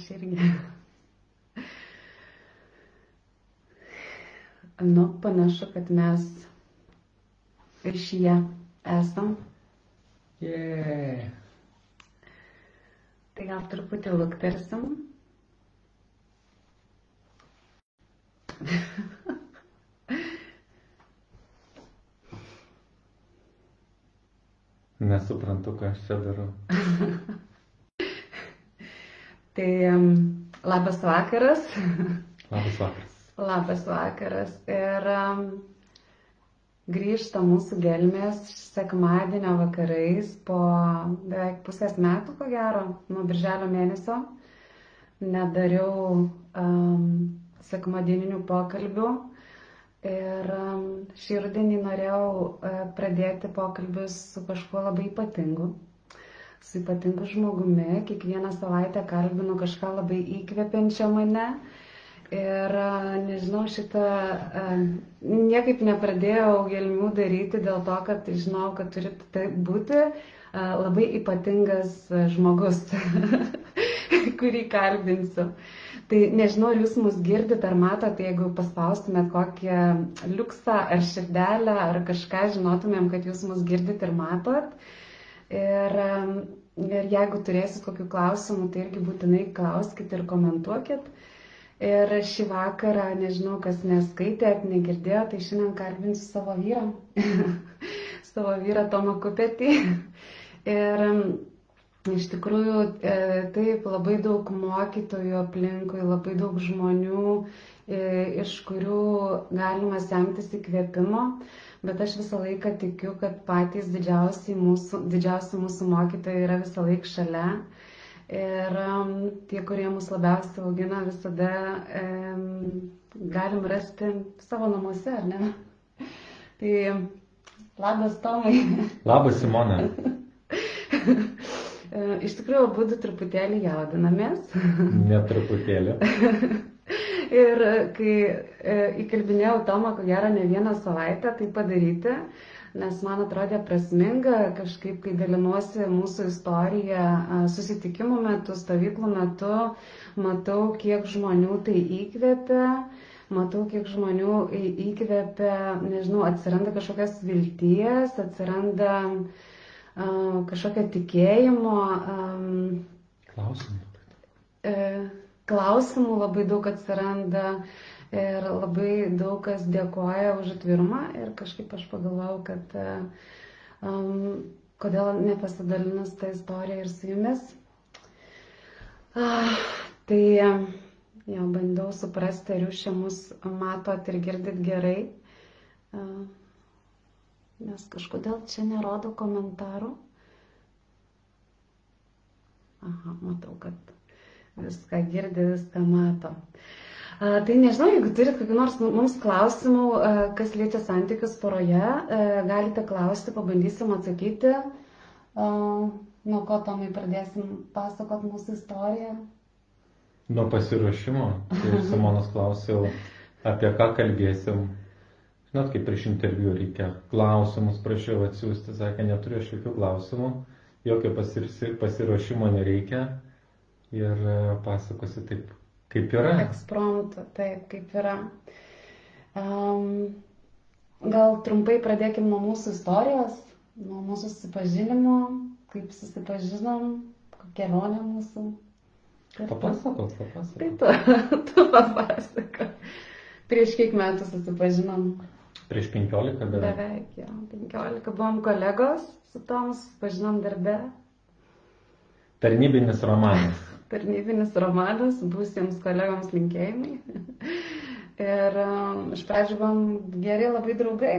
Aš irgi. Nu, panašu, kad mes ryšyje esam. Yeah. Tai gal truputį luktersim. Nesuprantu, ką aš čia darau. Tai labas vakaras. Labas vakaras. Labas vakaras. Ir um, grįžta mūsų gelmės sekmadienio vakarais po beveik pusės metų, ko gero, nuo birželio mėnesio. Nedariau um, sekmadieninių pokalbių. Ir um, šį rudenį norėjau uh, pradėti pokalbius su kažkuo labai ypatingu. Su ypatingu žmogumi. Kiekvieną savaitę kalbinu kažką labai įkvepiančio mane. Ir nežinau, šitą niekaip nepradėjau gelmių daryti dėl to, kad žinau, kad turi tai būti labai ypatingas žmogus, kurį kalbinsiu. Tai nežinau, ar jūs mus girdite ar matote, jeigu paspaustumėt kokią liuksą ar širdelę ar kažką, žinotumėm, kad jūs mus girdite ir matot. Ir, ir jeigu turėsit kokių klausimų, tai irgi būtinai klauskite ir komentuokit. Ir šį vakarą, nežinau, kas neskaitė, negirdėjo, tai šiandien kalbinsiu savo vyrą, savo vyrą Tomą Kupetį. Ir iš tikrųjų e, taip labai daug mokytojų aplinkui, labai daug žmonių, iš kurių galima semtis įkvėpimo, bet aš visą laiką tikiu, kad patys didžiausi mūsų, didžiausi mūsų mokytojai yra visą laiką šalia. Ir um, tie, kurie mus labiausiai augina, visada um, galim rasti savo namuose, ar ne? Tai labas Tomai. Labas Simona. Iš tikrųjų, būdu truputėlį jaudinamės. Netruputėlį. Ir kai e, įkalbinėjau Tomą, ko gero, ne vieną savaitę tai padaryti, nes man atrodė prasminga kažkaip, kai dalinuosi mūsų istoriją susitikimų metu, stovyklų metu, matau, kiek žmonių tai įkvėpia, matau, kiek žmonių įkvėpia, nežinau, atsiranda kažkokios vilties, atsiranda uh, kažkokio tikėjimo. Um, Klausimų. E, klausimų labai daug atsiranda. Ir labai daug kas dėkoja už atvirumą ir kažkaip aš pagalvojau, kad um, kodėl nepasidalinus tą istoriją ir su jumis. Ah, tai jau bandau suprasti, ar jūs čia mus matot ir girdit gerai. Uh, nes kažkodėl čia nerodo komentarų. Aha, matau, kad viską girdi, viską mato. Tai nežinau, jeigu turit kokių nors mums klausimų, kas liečia santykius poroje, galite klausti, pabandysim atsakyti. Nuo ko tomai pradėsim pasakot mūsų istoriją? Nuo pasiruošimo. Tai Simonas klausiau, apie ką kalbėsim. Žinot, kaip prieš interviu reikia klausimus prašiau atsiųsti, sakė, neturiu aš jokių klausimų, jokio pasiruošimo nereikia ir pasakosiu taip, kaip yra. Ekspromtu, taip, kaip yra. Um, gal trumpai pradėkim nuo mūsų istorijos, nuo mūsų susipažinimo, kaip susipažinom, kokia kelionė mūsų. Papasakok, papasakok. Tai tu, tu papasakok. Prieš kiek metų susipažinom? Prieš 15 beveik. Beveik, jo, 15. Buvom kolegos su tom, susipažinom darbe. Tarnybinis romanas. Tarnybinis romanas, būsiems kolegoms linkėjimai. Ir um, iš pradžių buvom geri labai draugai.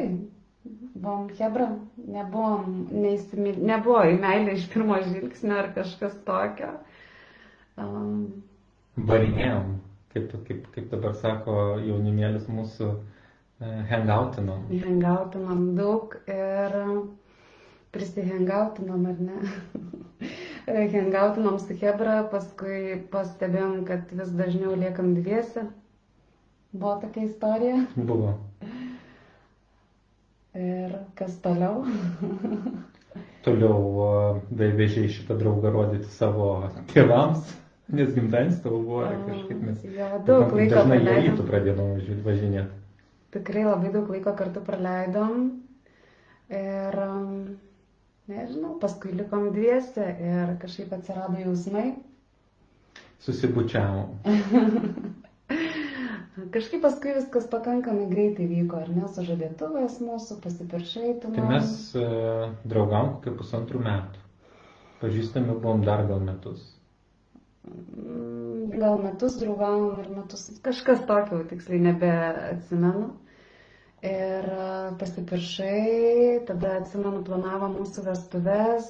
Buvom hebra, nebuvom, neįsimil... nebuvo į meilę iš pirmo žvilgsnio ar kažkas tokio. Um, Varinėjom, kaip, kaip, kaip dabar sako jaunimėlis mūsų, hangautinom. Hangautinom daug ir prisihangautinom, ar ne? hangautinom su Hebra, paskui pastebėjom, kad vis dažniau liekam dviesi. Buvo tokia istorija. Buvo. Ir kas toliau? Toliau vežėjai šitą draugą rodyti savo tėvams. Nes gimtadienis tavo buvo kažkaip mes... Jo, daug laiko Dažnai praleidom. rytų pradėdom važi- važinėti. Tikrai labai daug laiko kartu praleidom. Ir, um, nežinau, paskui likom dviese ir kažkaip atsirado jausmai. Susibučiavom. Kažkaip paskui viskas pakankamai greitai vyko, ar ne, sužadėtuvės mūsų, pasipiršai, Tai mes e, draugavom kokią pusantrų metų. Pažįstami buvom dar gal metus. Mm, Gal metus draugavom ir metus, kažkas tokio, tiksliai nebeatsimenu. Ir a, pasipiršai, tada atsimenu, planavo mūsų vestuves.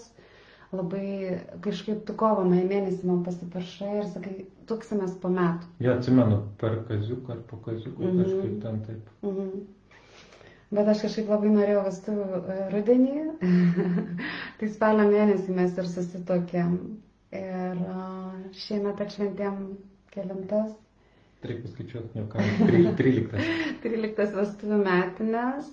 Labai kažkaip tu kovo mėnesį man pasipiršai ir sakai, tuksimės po metų. Jo, atsimenu, per kaziuką ar po kaziuką Mhm. kažkaip ten taip. Mhm. Bet aš kažkaip labai norėjau vestuvių e, rudenį. tai spalio mėnesį mes ir susitokėm. Ir a, šiemet atšventėm kelintas. Reikia paskaičiuoti, jau ką. Tri- Tryliktas. 13 vestuvių metinės.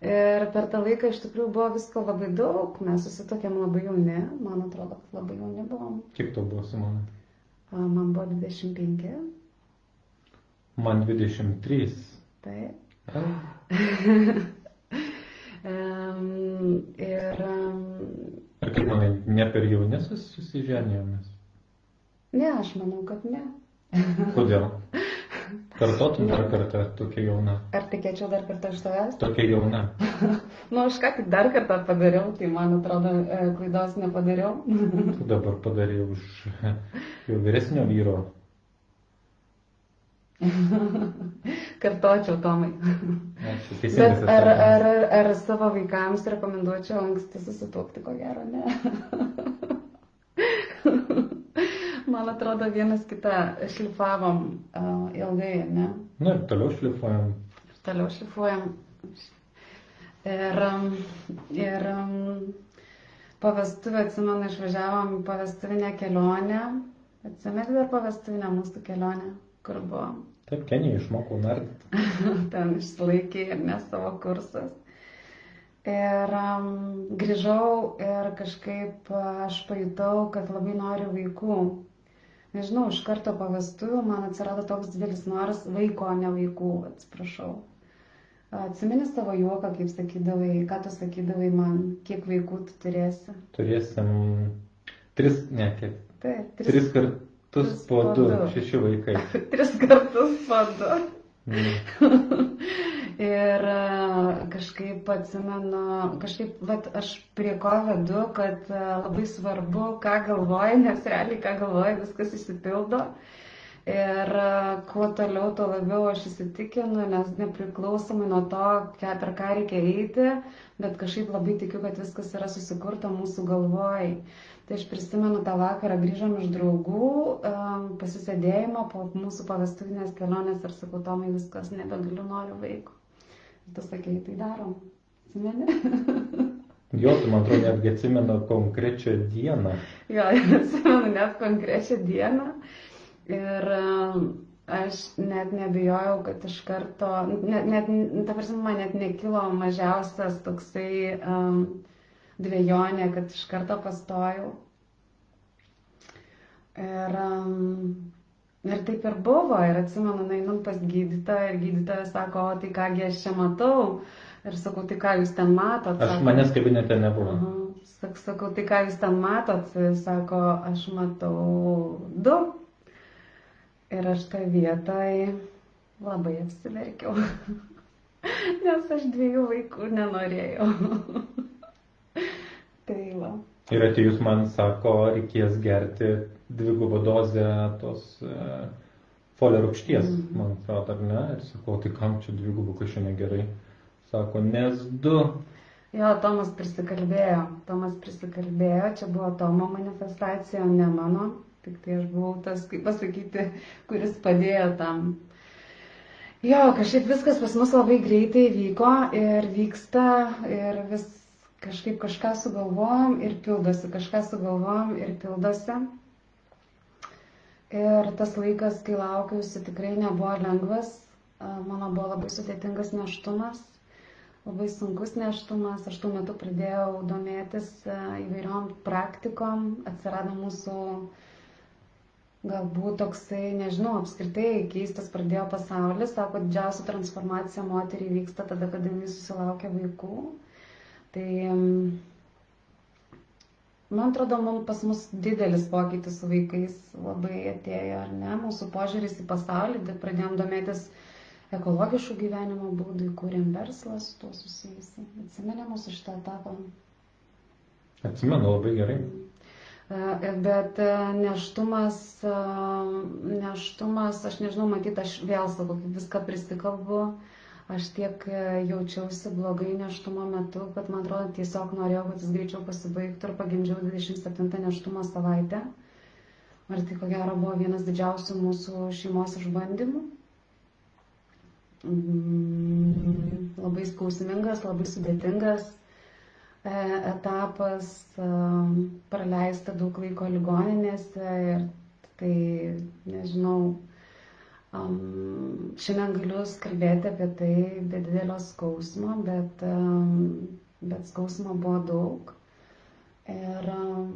Ir per tą laiką iš tikrųjų buvo visko labai daug. Mes susitokėm labai jauni. Man atrodo, kad labai jauni buvom. Kiek to buvo, Simona? A, Man buvo 25. Man 23. Taip. Ai, ir Ar kaip manai, ne per jauni sus- susiženijomės? ne, aš manau, kad ne. Kodėl? Kartotum dar kartą tokia jauna. Ar tikėčiau dar kartą iš tavęs? Tokia jauna. Nu, aš ką tik dar kartą padariau, tai man atrodo, e, klaidos nepadariau. Tu dabar padarė už jau vyresnio vyro. Kartočiau, Tomai. Ačiū, Bet ar, ar, ar, ar savo vaikams rekomenduočiau anksti susituokti, ko gero, ne. Man atrodo, vienas kitą šlifavom uh, ilgai, ne? Na ir toliau šlifuojam. Toliau šlifuojam. Ir, ir po vestuvių, atsimenu, išvažiavom į pavestuvinę kelionę. Atsimenu dar pavestuvinę mūsų kelionę, kur buvo. Taip, Kenija išmokau nardyti. ten išsilaikė ir ne savo kursas. Ir um, grįžau ir kažkaip aš pajutau, kad labai noriu vaikų. Nežinau, iš karto po vestuvių man atsirado toks didelis noras vaiko, ne vaikų, atsiprašau. Atsimeni savo juoką, kaip sakydavai, ką tu sakydavai man, kiek vaikų tu turėsi. Turėsim tris, ne, kiek. Taip, Tris kartus tris po po du, du. šeši vaikai. tris kartus po du. Mm. Ir e, kažkaip atsimenu, kažkaip, vat, aš prie ko vedu, kad e, labai svarbu, ką galvoji, nes realiai, ką galvoji, viskas įsipildo. Ir e, kuo toliau, tuo labiau aš įsitikinu, nes nepriklausomai nuo to, ką, per ką reikia eiti, bet kažkaip labai tikiu, kad viskas yra susikurta mūsų galvoj. Tai aš prisimenu tą vakarą grįžom iš draugų, um, pasisėdėjimo po mūsų pavestuvinės kelionės ir sakau, Tomai, viskas, nebegaliu, noriu vaikų. Tu sakei, tai darom. Atsimeni? Jo, tu man atrodo netgi atsimenu konkrečią dieną. jo, atsimenu net konkrečią dieną. Ir um, aš net nebijojau, kad iš karto, net, net, ta prasme, man net nekilo mažiausias toksai um, dviejonė, kad iš karto pastojau. Ir, um, ir taip ir buvo. Ir atsimenu, nainu pas gydytoją ir gydytoja sako, o tai kągi aš čia matau. Ir sakau, tai ką jūs ten matot? Aš Sako, manęs kabinete nebuvo. Sak, sakau, tai ką jūs ten matot? Sako, aš matau du. Ir aš tą vietoj labai apsiverkiau. Nes aš dviejų vaikų nenorėjau. tai va. Ir atėjus man sako, reikės gerti dvigubą dozę tos uh, folio rūgšties, Mhm. man atrodo, ar ne? Ir sakau, tai kam čia dvigubų kažkaip negerai? Sako, nes du. Jo, Tomas prisikalbėjo. Tomas prisikalbėjo, čia buvo Tomo manifestacija, o ne mano. Tik tai aš buvau tas, kaip pasakyti, kuris padėjo tam. Jo, kažkaip viskas pas mus labai greitai vyko ir vyksta ir vis kažkaip kažką sugalvojom ir pildosi, kažką sugalvojom ir pildosi. Ir tas laikas, kai laukiausi, tikrai nebuvo lengvas. Mano buvo labai sudėtingas neštumas labai sunkus neštumas. Aš tuo metu pradėjau domėtis įvairiom praktikom, atsirado mūsų galbūt toksai, nežinau, apskritai keistas pradėjo pasaulis, sako, didžiausia transformacija moteriai vyksta tada, kada jis susilaukia vaikų. Tai man atrodo, man pas mus didelis pokytis su vaikais labai atėjo, ar ne, mūsų požiūris į pasaulį, pradėjom domėtis ekologiškų gyvenimo būdų, įkūrėm verslą su tuo susijusi. Atsimenė mūsų šitą etapą. Atsimenu labai gerai. Bet neštumas, neštumas, aš nežinau, matyt, aš vėl sakau, viską prisikalbu, aš tiek e, jaučiausi blogai neštumo metu, kad man atrodo tiesiog norėjau, kad jis greičiau pasibaigtų ir pagimdžiau 27 neštumo savaitę. Ir tai ko gero buvo vienas didžiausių mūsų šeimos išbandymų. Mm, labai skausmingas, labai sudėtingas E, etapas, e, praleista daug laiko ligoninėse ir tai, nežinau, um, šiandien galiu kalbėti apie tai be didelio skausmo, bet, um, bet skausmo buvo daug. Ir um,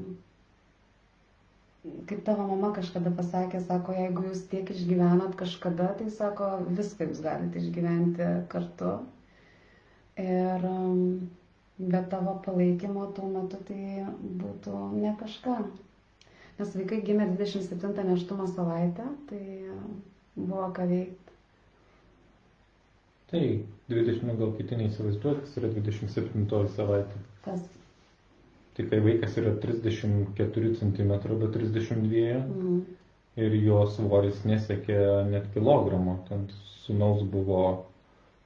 kaip tavo mama kažkada pasakė, sako, jeigu jūs tiek išgyvenat kažkada, tai sako, viską jūs galite išgyventi kartu. Ir um, be tavo palaikymo tuo metu tai būtų ne kažką. Nes vaikai gimė 27 neštumo savaitę, tai buvo ką veikti. Tai 20, gal kiti neįsivaizduoja, kas yra 27 savaitė. Kas? Tai kai vaikas yra 34 cm, bet 32 mm. ir jo svoris nesiekia net kilogramo, ten sunaus buvo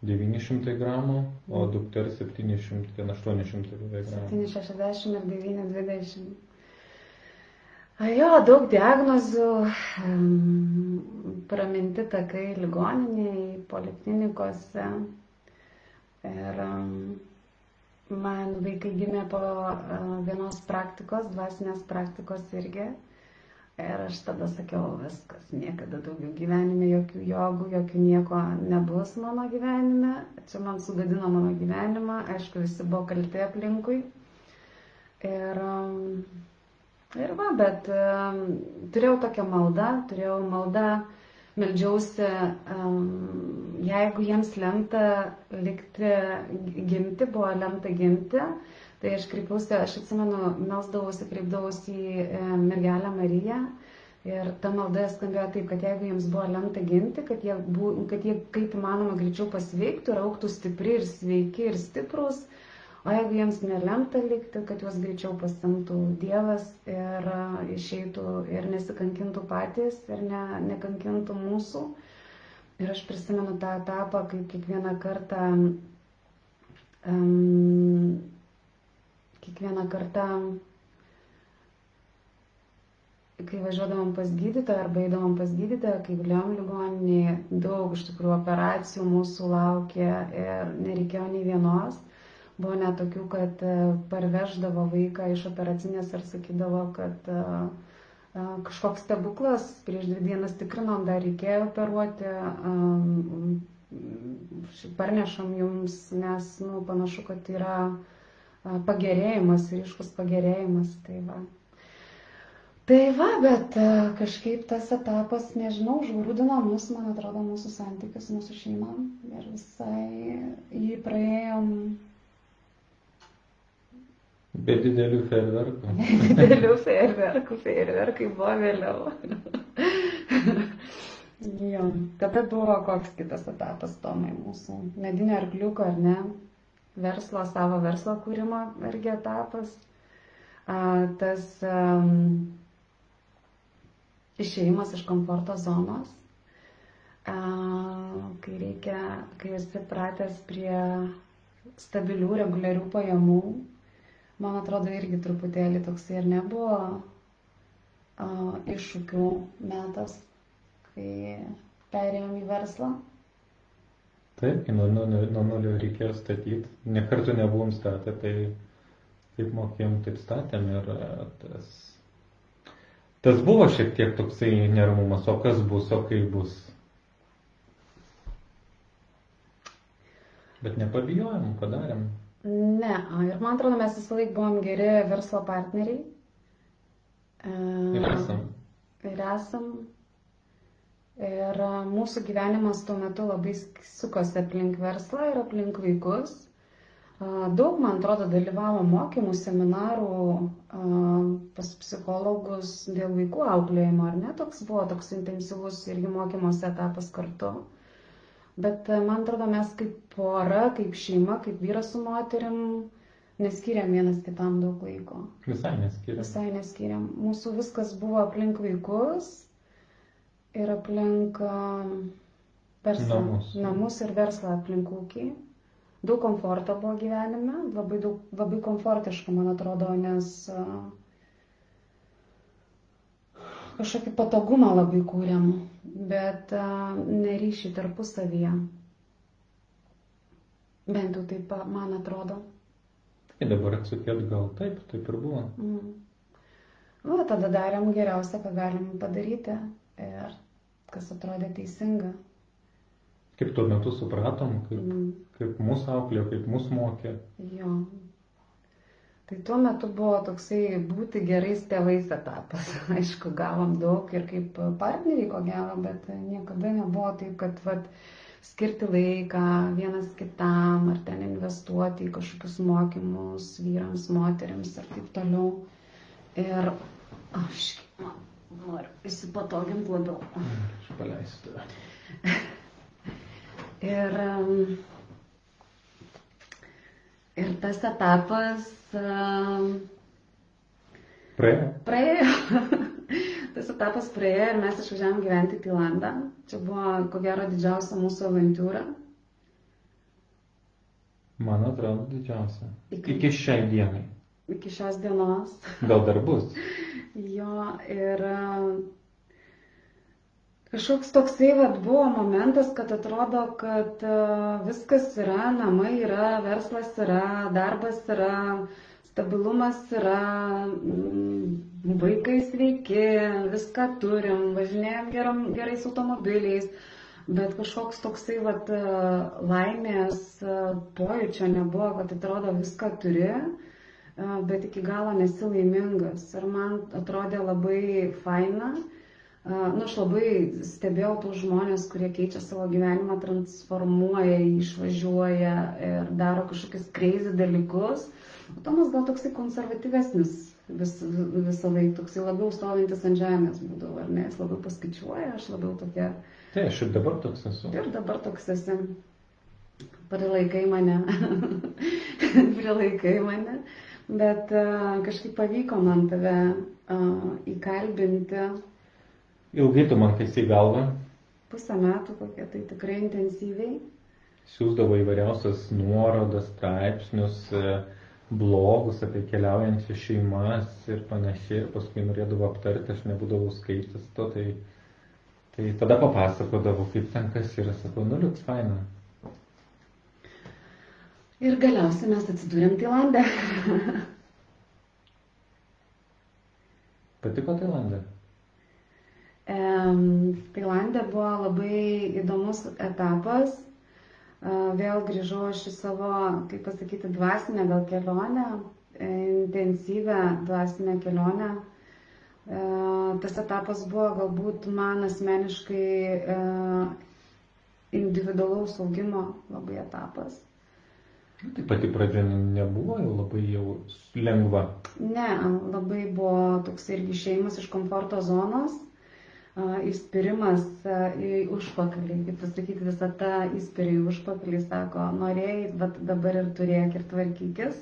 900 gramų, o dukters 700, ten 800 gramų. 760 ir 920. Jo, daug diagnozių, praminti takai ligoniniai, poliklinikose. Ir man vaikai gimė po vienos praktikos, dvasinės praktikos irgi. Ir aš tada sakiau, viskas, niekada daugiau gyvenime jokių jogų, jokių nieko nebus mano gyvenime. Čia man sugadino mano gyvenimą, aišku, visi buvo kalti aplinkui. Ir, um, ir va, bet um, turėjau tokią maldą, turėjau maldą, meldžiausi, um, jeigu jiems lemta likti, gimti, buvo lemta gimti Tai aš kreipiausi, aš atsimenu, melsdavausi, kreipdavausi į e, mergelę Mariją. Ir ta malda skambėjo taip, kad jeigu jiems buvo lemta gimti, kad jie, bu, kad jie kaip įmanoma greičiau pasveiktų ir auktų stipri ir sveiki ir stiprus, o jeigu jiems nelemta likti, kad juos greičiau pasimtų Dievas ir uh, išeitų ir nesikankintų patys ir ne, nekankintų mūsų. Ir aš prisimenu tą etapą, kaip kiekvieną kartą um, kiekvieną kartą, kai važiuodavom pas gydytoją arba eidavom pas gydytoją, kai guliom ligoninėje, daug iš tikrųjų operacijų mūsų laukė ir nereikėjo nei vienos. Buvo net tokių, kad e, parveždavo vaiką iš operacinės ir sakydavo, kad e, e, kažkoks stebuklas, prieš dvi dienas tikrinom, dar reikėjo operuoti, parnešam jums, nes, nu, panašu, kad yra pagerėjimas, ryškus pagerėjimas. Tai va. Tai va, bet kažkaip tas etapas, nežinau, žūrūdino mus, man atrodo, mūsų santykius, mūsų šeimą ir visai jį praėjom. Be didelių ferverkų. Didelių ferverkų, ferverkai buvo vėliau. jo, tada buvo koks kitas etapas, Tomai, mūsų medinio arkliuko, ar ne? verslo, savo verslo kūrimo irgi etapas. Tas um, išėjimas iš komforto zonos, kai reikia, kai esi pratęs prie stabilių, reguliarių pajamų, man atrodo, irgi truputėlį toksai ir nebuvo iššūkių metas, kai perėjom į verslą. Taip, nuo, nuo, nuo nulio reikėjo statyti. Nekartų nebuvom statę, tai kaip mokėjom, taip statėm ir e, tas, tas buvo šiek tiek toksai neramumas, o kas bus, o kaip bus. Bet nepabijojom, padarėm. Ne, ir man atrodo, mes visą laiką buvom geri verslo partneriai. Ir esam. ir esam. Ir mūsų gyvenimas tuo metu labai sukosi aplink verslą ir aplink vaikus. Daug, man atrodo, dalyvavo mokymų, seminarų pas psichologus dėl vaikų auklėjimo, ar ne? Toks buvo toks intensyvus irgi mokymosi etapas kartu. Bet man atrodo, mes kaip pora, kaip šeima, kaip vyras su moterim, neskiriam vienas kitam daug laiko. Visai neskiriam. Visai neskiriam. Mūsų viskas buvo aplink vaikus ir aplink verslą. Namus. Namus ir verslą aplink ūkį daug komforto buvo gyvenime, labai, daug, labai komfortiška, man atrodo, nes kažkokį patogumą labai kūrėm, bet neryšį tarpusavyje. Bent jau taip, man atrodo. Tai dabar atsukėt gal taip, taip ir buvo. Mm. Nu, tada darėm geriausia, ką galim padaryti ir kas atrodė teisinga. Kaip tuo metu supratom, kaip, mm. kaip mūsų auklė, kaip mūsų mokė. Jo. Tai tuo metu buvo toksai būti gerais tėvais etapas. Aišku, gavom daug ir kaip partneriai ko gero, bet niekada nebuvo taip, kad vat, skirti laiką vienas kitam ar ten investuoti į kažkokius mokymus vyrams, moteriams ir taip toliau. Ir aš noriu įsipatoginti labiau. Aš paleisiu tave. Ir, ir tas etapas praėjo. Praėjo. tas etapas praėjo ir mes išvažiavom gyventi į Tailandą. Čia buvo, ko gero, didžiausia mūsų avantūra. Man atrodo, didžiausia. Iki, iki šiai dienai. Iki šios dienos. Gal dar bus. jo, ir Kažkoks toksai vat, buvo momentas, kad atrodo, kad uh, viskas yra, namai yra, verslas yra, darbas yra, stabilumas yra, mm, vaikai sveiki, viską turim, važinėjom geram, gerais automobiliais, bet kažkoks toksai vat, uh, laimės uh, pojūčio nebuvo, kad atrodo viską turi, bet iki galo nesi laimingas. Ir man atrodė labai faina Nu, aš labai stebėjau tų žmonės, kurie keičia savo gyvenimą, transformuoja, išvažiuoja ir daro kažkokius crazy dalykus. O Tomas gal toksai konservatyvesnis vis, visą laiką, toksai labiau stovintis ant žemės būdavo, ar ne, jis labiau paskaičiuoja, aš labiau tokia. Tai aš ir dabar toks esu. Ir dabar toks esi. Prilaikai mane. Prilaikai mane. Bet uh, kažkaip pavyko man tave uh, įkalbinti Ilgai tu man kaisi galvą? Pusę metų kokie, tai tikrai intensyviai. Siūsdavo įvairiausias nuorodas, straipsnius, e, blogus apie keliaujančias šeimas ir panašiai. Ir paskui norėdavo aptarti, aš nebūdavau skaitęs to, tai, tai tada papasakodavo, kaip ten kas yra. Sakau, nu liuks faina. Ir galiausiai mes atsidūrėm Tailandė. Patiko Tailandė? Tailandė buvo labai įdomus etapas. Vėl grįžau aš į savo, kaip pasakyti, dvasinę gal kelionę, intensyvę dvasinę kelionę. Tas etapas buvo galbūt man asmeniškai individualaus augimo labai etapas. Tai pati pradžia nebuvo jau labai jau lengva. Ne, labai buvo toks irgi išėjimas iš komforto zonos įspirimas į užpakalį, kaip pasakyti, visą tą įspirį į užpakalį, sako, norėjai, bet dabar ir turėk ir tvarkykis.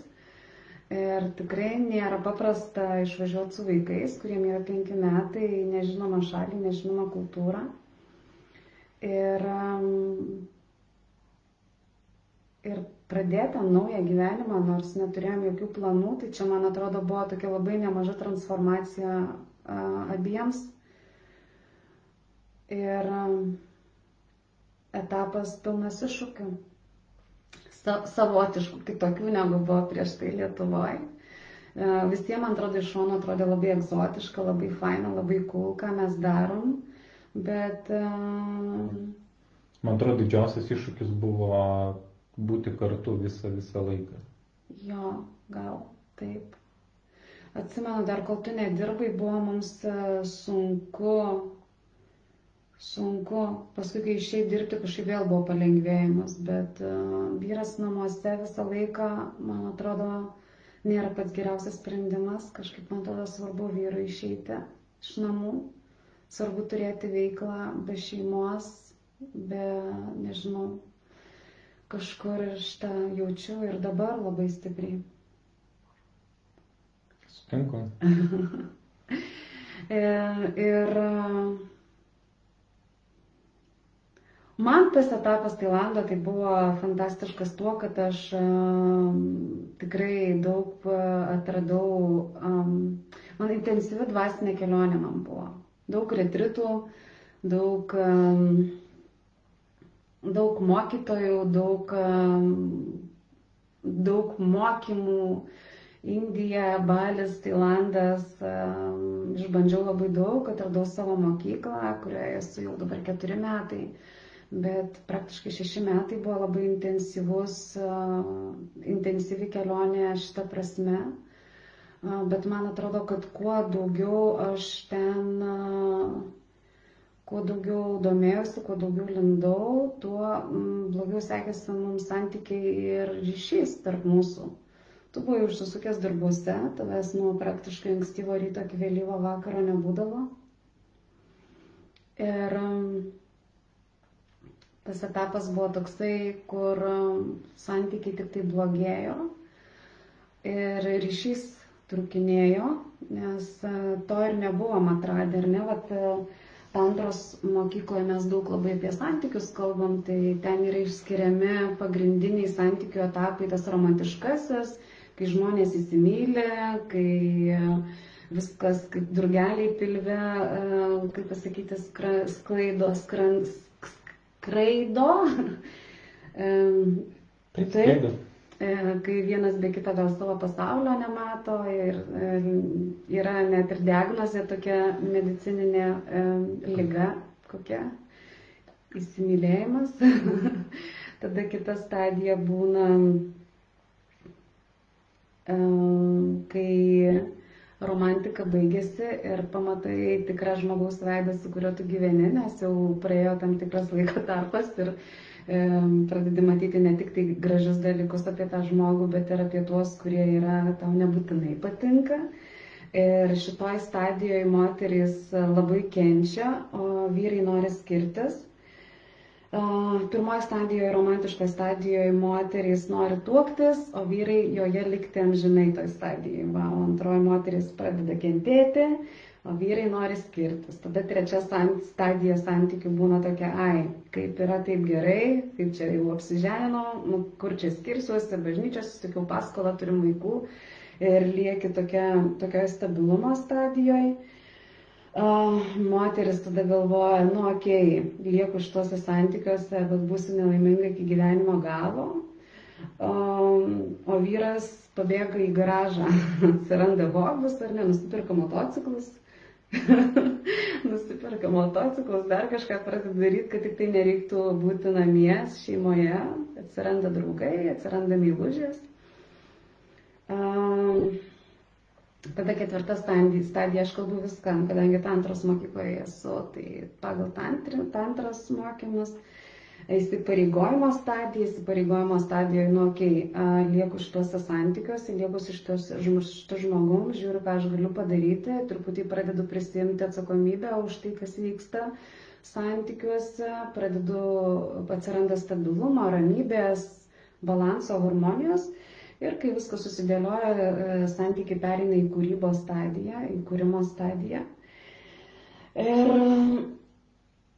Ir tikrai nėra paprasta išvažiuoti su vaikais, kuriem yra penki metai, nežinoma šalį, nežinoma kultūra. Ir, ir pradėti naują gyvenimą, nors neturėjom jokių planų, tai čia, man atrodo, buvo tokia labai nemaža transformacija abiems ir um, etapas pilnas iššūkių. Sa savotiškų, kitokių negu buvo prieš tai Lietuvoje. Visiems, man atrodo, iš šono atrodė labai egzotiška, labai faina, labai cool, ką mes darom, bet... Um... Man atrodo, didžiausias iššūkis buvo būti kartu visą, visą laiką. Jo, gal taip. atsimenu, dar kol tu nedirbai, buvo mums e, sunku, sunku, paskui kai išėjai dirbti, kažkaip vėl buvo palengvėjimas, bet uh, vyras namuose visą laiką, man atrodo, nėra pats geriausias sprendimas, kažkaip man atrodo svarbu vyrui išeiti iš namų, svarbu turėti veiklą be šeimos, be, nežinau, kažkur aš tą jaučiu ir dabar labai stipriai. Sutinku. ir, ir man tas etapas Tailando tai buvo fantastiškas tuo, kad aš um, tikrai daug atradau, um, man intensyvi dvasinė kelionė man buvo. Daug retritų, daug um, daug mokytojų, daug, daug mokymų. Indija, Balis, Tailandas, išbandžiau labai daug, atradau savo mokyklą, kurioje esu jau dabar keturi metai, bet praktiškai šeši metai buvo labai intensyvus, intensyvi kelionė šitą prasme. Bet man atrodo, kad kuo daugiau aš ten kuo daugiau domėjausi, kuo daugiau lindau, tuo blogiau sekėsi mums santykiai ir ryšys tarp mūsų. Tu buvai užsisukęs darbuose, tavęs nuo praktiškai ankstyvo ryto iki vėlyvo vakaro nebūdavo. Ir mm, tas etapas buvo toksai, kur mm, santykiai tik tai blogėjo ir ryšys trukinėjo, nes to ir nebuvom atradę, ar ne, vat, Tantros mokykloje mes daug labai apie santykius kalbam, tai ten yra išskiriami pagrindiniai santykių etapai, tas romantiškasis, kai žmonės įsimylė, kai viskas kaip drugeliai pilve, kaip pasakyti, sklaido, skran, skraido. Taip, skraido. E, kai vienas be kito gal savo pasaulio nemato ir yra net ir diagnozė tokia medicininė e, lyga, kokia įsimylėjimas. Tada kita stadija būna, e, kai romantika baigėsi ir pamatai tikrą žmogaus veidą, su kuriuo tu gyveni, nes jau praėjo tam tikras laiko tarpas ir pradedi matyti ne tik tai gražius dalykus apie tą žmogų, bet ir apie tuos, kurie yra tau nebūtinai patinka. Ir šitoj stadijoje moteris labai kenčia, o vyrai nori skirtis. Pirmoji stadijoje, romantiškoje stadijoje moterys nori tuoktis, o vyrai joje likti amžinai toj stadijoje. Va, o antroji moteris pradeda kentėti, o vyrai nori skirtis. Tada trečia stadija santykių būna tokia, ai, kaip yra taip gerai, kaip čia jau apsiženo, nu, kur čia skirsiuosi, bažnyčios, susikiau paskolą, turim vaikų ir lieki tokia, tokioje stabilumo stadijoje. Uh, moteris tada galvoja, nu okei, okay, lieku šituose santykiuose, bet būsiu nelaiminga iki gyvenimo galo. Um, o vyras pabėga į garažą, atsiranda hobis ar ne, nusipirka motociklus, nusiperka motociklus, dar kažką pradeda daryti, kad tik tai nereiktų būti namie, šeimoje, atsiranda draugai, atsiranda mylužės. Um, tada ketvirta stadija, aš kalbu viskam, kadangi tantros mokykloje esu, tai pagal tantros mokymus. Įsipareigojimo stadija, įsipareigojimo stadijoje, nu, okei, okay, lieku šituose santykiuose, lieku su šitu žmogum, žiūriu, ką aš galiu padaryti, truputį pradedu prisimti atsakomybę už tai, kas vyksta santykiuose, pradedu, atsiranda stabilumo, ramybės, balanso, harmonijos. Ir kai viskas susidėlioja, e, santykiai perina į kūrybos stadiją, į kūrimo stadiją. Ir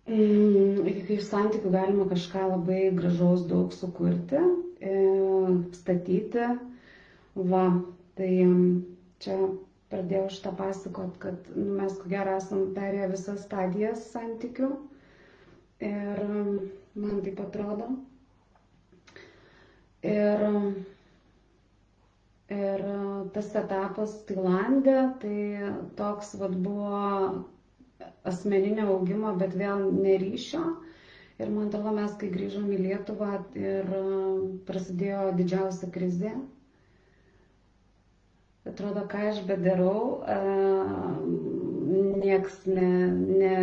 Mm, iš santykių galima kažką labai gražaus daug sukurti, e, statyti. Va, tai čia pradėjau šitą pasakot, kad nu, mes ko gero esam perėję visas stadijas santykių. Ir man taip atrodo. Ir, ir tas etapas Tailandė, tai toks vad buvo asmeninio augimo, bet vėl neryšio. Ir man atrodo, mes kai grįžom į Lietuvą ir prasidėjo didžiausia krizė. atrodo, ką aš bedarau, nieks ne, ne,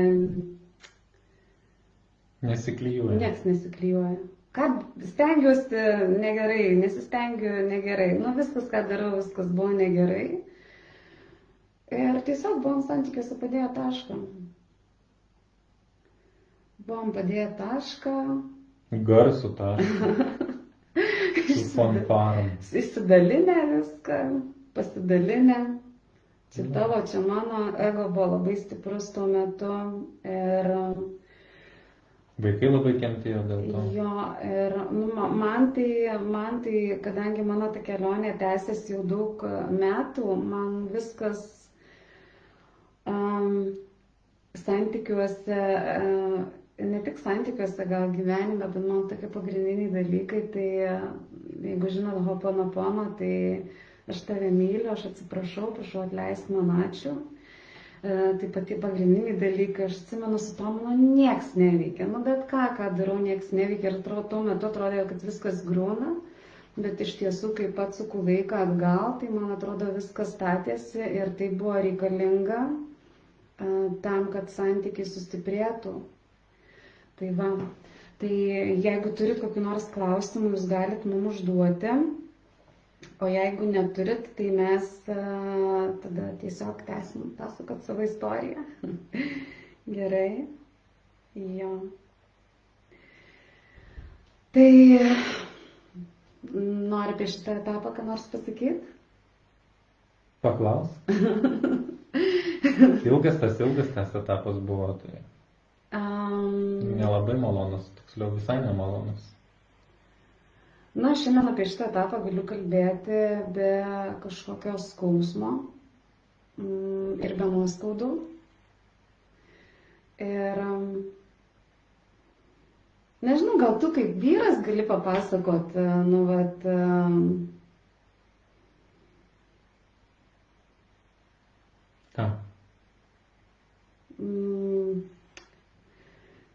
Nesiklyjuoja. nieks nesiklyjuoja. Ką stengiuosi negerai, nesistengiu negerai. Nu viskas, ką darau, viskas buvo negerai. Ir tiesiog buvom santykiuose padėję tašką. Buvom padėję tašką, Garsų tą. Su fanfarom. įsidalinę viską, pasidalinę. Čia tavo, čia mano ego buvo labai stiprus tuo metu. Ir Vaikai labai kentėjo dėl to. jo, ir nu, ma- man, tai, man tai, kadangi mano ta kelionė tęsiasi jau daug metų, man viskas um, santykiuose, uh, ne tik santykiuose, gal gyvenime, bet man tokie pagrindiniai dalykai, tai jeigu žinot Hoponopono, tai aš tave myliu, aš atsiprašau, prašau atleisti man ačiū. E, Taip pat tie pagrindiniai dalykai, aš atsimenu, su to mano nieks neveikia. Nu, bet ką, ką darau, nieks neveikia. Ir atrodo, tuo metu atrodė, kad viskas grūna. Bet iš tiesų, kai pats suku laiką atgal, tai man atrodo viskas statėsi ir tai buvo reikalinga e, tam, kad santykiai sustiprėtų. Tai va, tai jeigu turit kokį nors klausimą, jūs galit mums užduoti. O jeigu neturit, tai mes a, tada tiesiog tęsim pasakot savo istoriją. Gerai. Jo. Tai nori apie šitą etapą ką nors pasakyti? Paklaus. Ilgas tas ilgas tas etapas buvo, tai Um, nelabai malonus, tiksliau visai nemalonus. Na, šiandien apie šitą etapą galiu kalbėti be kažkokio skausmo mm, ir be nuoskaudų. Ir um, nežinau, gal tu kaip vyras gali papasakot, nu, vat, Ką? mm,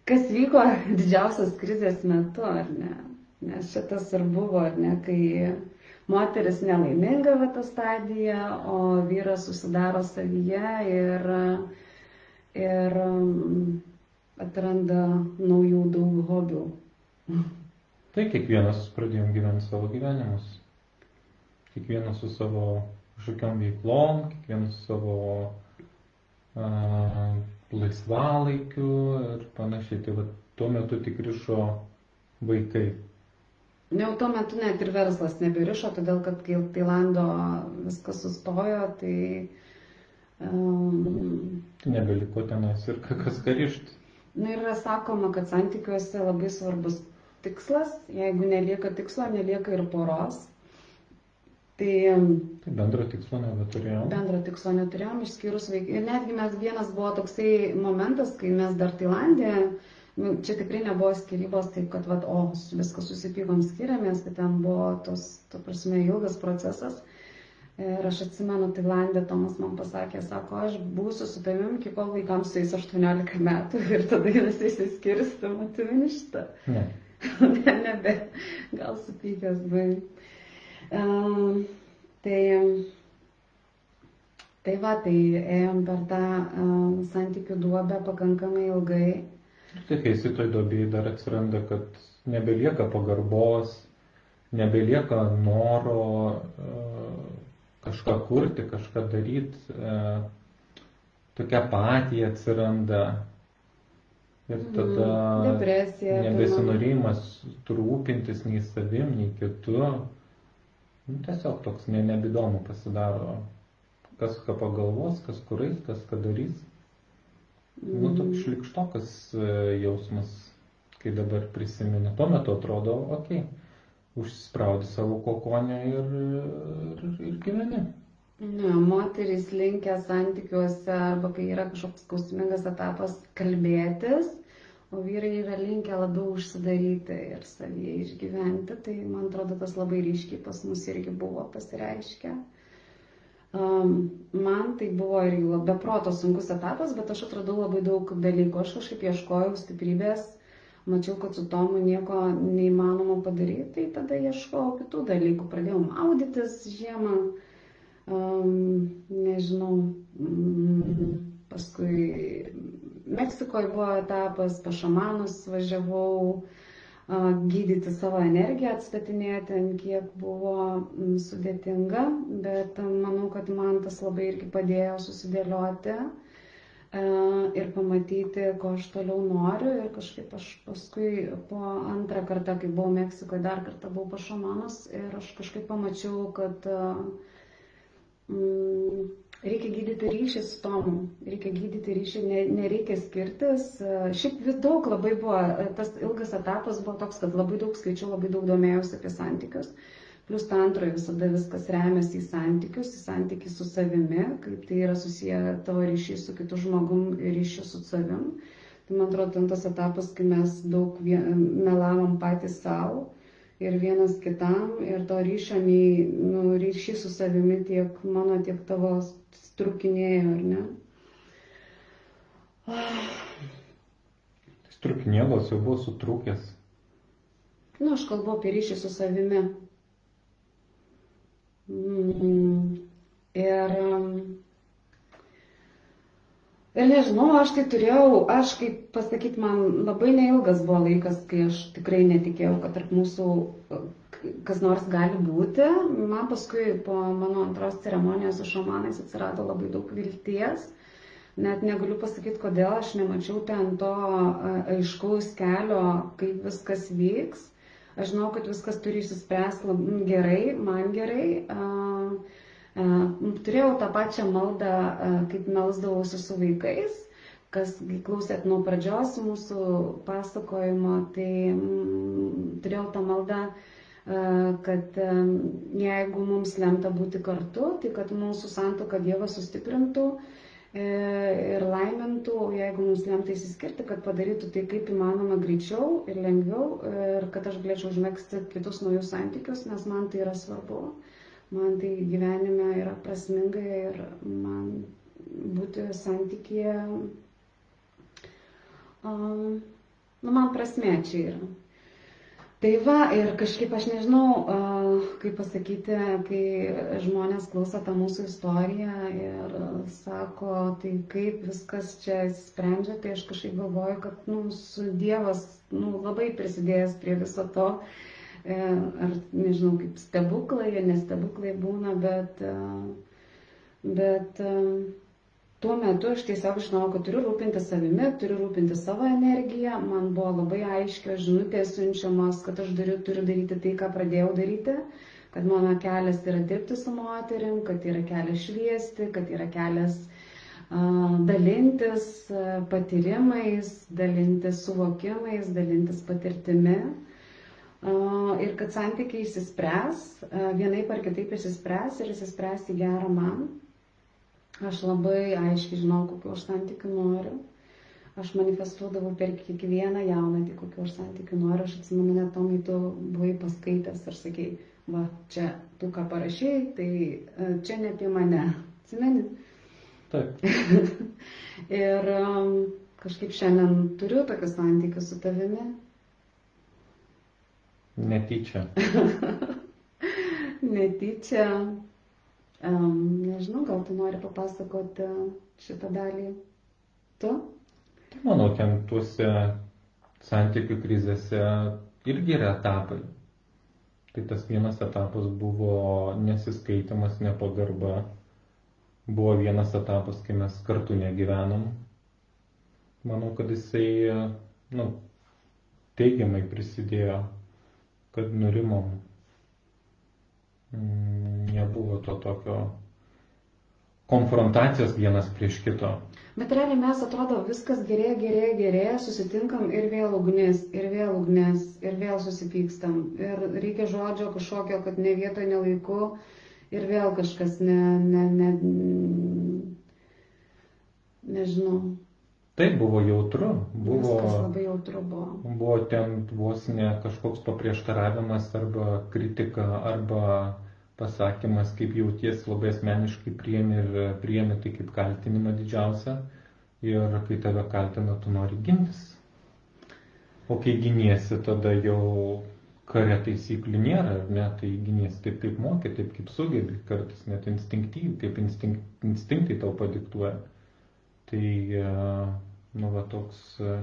kas vyko didžiausios krizės metu, ar ne? Nes šitas ir buvo, ne, kai moteris nelaiminga va ta stadija, o vyras susidaro savyje ir, ir mm, atranda naujų daug hobių. Tai kiekvienas pradėjom gyventi savo gyvenimus. Kiekvienas su savo kažkokiam veiklom, kiekvienas su savo uh, laisvalaikiu ir panašiai. Tai va, tuo metu tik ryšo vaikai. Ne, jau tuo metu net ir verslas neberišo, todėl kad kai Tailando viskas sustojo, tai um, nebeliko tenais ir ka- kas karišti. Na ir yra sakoma, kad santykiuose labai svarbus tikslas, jeigu nelieka tikslo, nelieka ir poros. Tai em, Tai bendro tikslo nebeturėjom. bendro tikslo neturėjom, išskyrus vaikai. Ir netgi mes vienas buvo toksai momentas, kai mes dar Tailandė, nu, čia tikrai nebuvo skirybos, taip kad, vat, o, viskas susipykom skiriamės, tai ten buvo tos, to prasme, ilgas procesas. Ir aš atsimenu, Tailandė Tomas man pasakė, sako, aš būsiu su tavim, iki kol vaikams sueis 18 metų ir tada visi išsiskirs, tu matumi šitą. Ne. ne, nebe, gal supykęs buvai. Um, tai, tai va, tai ėjom per tą um, santykių duobę pakankamai ilgai. Tai kai esi toj dobėjai dar atsiranda, kad nebelieka pagarbos, nebelieka noro uh, kažką kurti, kažką daryti, uh, tokia apatija atsiranda. Ir tada Mhm. Depresija apima. nebesinorėjimas rūpintis nei savim, nei kitu. Nu, tiesiog toks ne, nebedomu pasidaro, kas ką pagalvos, kas kurais, kas ką darys. Nu, toks šlikštokas e, jausmas, kai dabar prisimeni. Tuo metu atrodo, okei, okay, užsispraudi savo kokonę ir, ir, ir gyveni. Ne, moterys linkia santykiuose arba kai yra kažkoks skausmingas etapas kalbėtis, o vyrai yra linkę labiau užsidaryti ir savyje išgyventi. Tai man atrodo, tas labai ryškiai pas mus irgi buvo pasireiškę. Um, man tai buvo ir beproto sunkus etapas, bet aš atradau labai daug dalykų. Aš kažkaip ieškojau stiprybės, mačiau, kad su tomu nieko neįmanoma padaryti, tai tada ieškojau kitų dalykų. Pradėjau maudytis žiemą, um, nežinau, um, paskui Meksikoje buvo etapas, pa šamanus važiavau, uh, gydyti savo energiją, atstatinėti, ant kiek buvo sudėtinga, bet manau, kad man tas labai irgi padėjo susidėlioti. Ir pamatyti, ko aš toliau noriu. Ir kažkaip aš paskui po antrą kartą, kai buvau Meksikoje, dar kartą buvau pas šamanus ir aš kažkaip pamačiau, kad mm, reikia gydyti ryšį su tomu, reikia gydyti ryšį, ne, nereikia skirtis. Šiaip daug labai buvo, tas ilgas etapas buvo toks, kad labai daug skaičiau, labai daug domėjausi apie santykius. Plius tantroje visada viskas remiasi į santykius, į santykių su savimi, kaip tai yra susiję tavo ryšys su kitu žmogum ir ryšys su savim. Tai man atrodo, tas etapas, kai mes daug melavom patys savo ir vienas kitam ir to ryšio, nei, nu, ryšys su savimi tiek mano, tiek tavo strukinėjo, ar ne? Strukinėlos jau buvo sutrūkęs. Nu, aš kalbu apie ryšį su savimi. Mm. Ir, ir nežinau, aš tai turėjau, aš kaip pasakyti, man labai neilgas buvo laikas, kai aš tikrai netikėjau, kad tarp mūsų kas nors gali būti. Man paskui po mano antros ceremonijos su šamanais atsirado labai daug vilties. Net negaliu pasakyti, kodėl aš nemačiau ten to aiškaus kelio, kaip viskas vyks. Aš žinau, kad viskas turi išsispręsti gerai, man gerai. Turėjau tą pačią maldą, kaip melsdavausi su vaikais. Kas klausėt nuo pradžios mūsų pasakojimo, tai turėjau tą maldą, kad jeigu mums lemta būti kartu, tai kad mūsų santoką Dievas sustiprintų ir laimintų, jeigu mums lemta įsiskirti, kad padarytų tai kaip įmanoma greičiau ir lengviau ir kad aš galėčiau užmėgsti kitus naujus santykius, nes man tai yra svarbu, man tai gyvenime yra prasminga ir man būti santykėje, um, nu man prasmė čia yra. Tai va, ir kažkaip aš nežinau, kaip pasakyti, kai žmonės klauso tą mūsų istoriją ir sako, tai kaip viskas čia sprendžia, tai aš kažkaip galvoju, kad nu, su Dievas nu, labai prisidėjęs prie viso to. E, ar nežinau, kaip stebuklai, nestebuklai būna, bet, bet tuo metu aš tiesiog žinau, kad turiu rūpinti savimi, turiu rūpinti savo energiją. Man buvo labai aiškios žinutės siunčiamos, kad aš turiu, turiu daryti tai, ką pradėjau daryti, kad mano kelias yra dirbti su moterim, kad yra kelias šviesti, kad yra kelias dalintis patyrimais, dalintis suvokimais, dalintis patirtimi. Ir kad santykiai įsispręs, uh, vienaip ar kitaip įsispręs ir įsispręs į gerą man. Aš labai aiškiai žinau, kokiu aš santykiu noriu. Aš manifestuodavau per kiekvieną jaunatį, kokiu aš santykiu noriu. Aš atsimenu, net tomai tu buvai paskaitęs ir sakei, va, čia tu ką parašėjai, tai e, čia ne apie mane. Atsimeni? Taip. ir um, kažkaip šiandien turiu tokius santykius su tavimi. Netyčia. Netyčia. Um, nežinau, gal tu nori papasakoti šitą dalį. Tu? Tai manau, ten tuose santykių krizėse irgi yra etapai. Tai tas vienas etapas buvo nesiskaitimas, nepagarba. Buvo vienas etapas, kai mes kartu negyvenom. Manau, kad jisai nu, teigiamai prisidėjo, kad nurimom Mm, nebuvo to tokio konfrontacijos vienas prieš kito. Bet realiai mes atrodo viskas gerėja, gerėja, gerėja, susitinkam ir vėl ugnis, ir vėl ugnis, ir vėl susipykstam. Ir reikia žodžio kažkokio, kad ne vietoje, ne laiku, ir vėl kažkas ne, ne, ne, nežinau. Tai buvo jautru. Buvo, Viskas labai jautru buvo. Buvo ten vos ne kažkoks paprieštaravimas arba kritika arba pasakymas, kaip jauties labai asmeniškai priemi ir priemi tai kaip kaltinimą didžiausią. Ir kai tave kaltina, tu nori gintis. O kai giniesi, tada jau kare taisyklių nėra, ar ne, tai gynės taip kaip mokė, taip kaip sugebi, kartais net instinktyviai, kaip instink, instinktai tau padiktuoja. Tai, e, nu, va toks, e,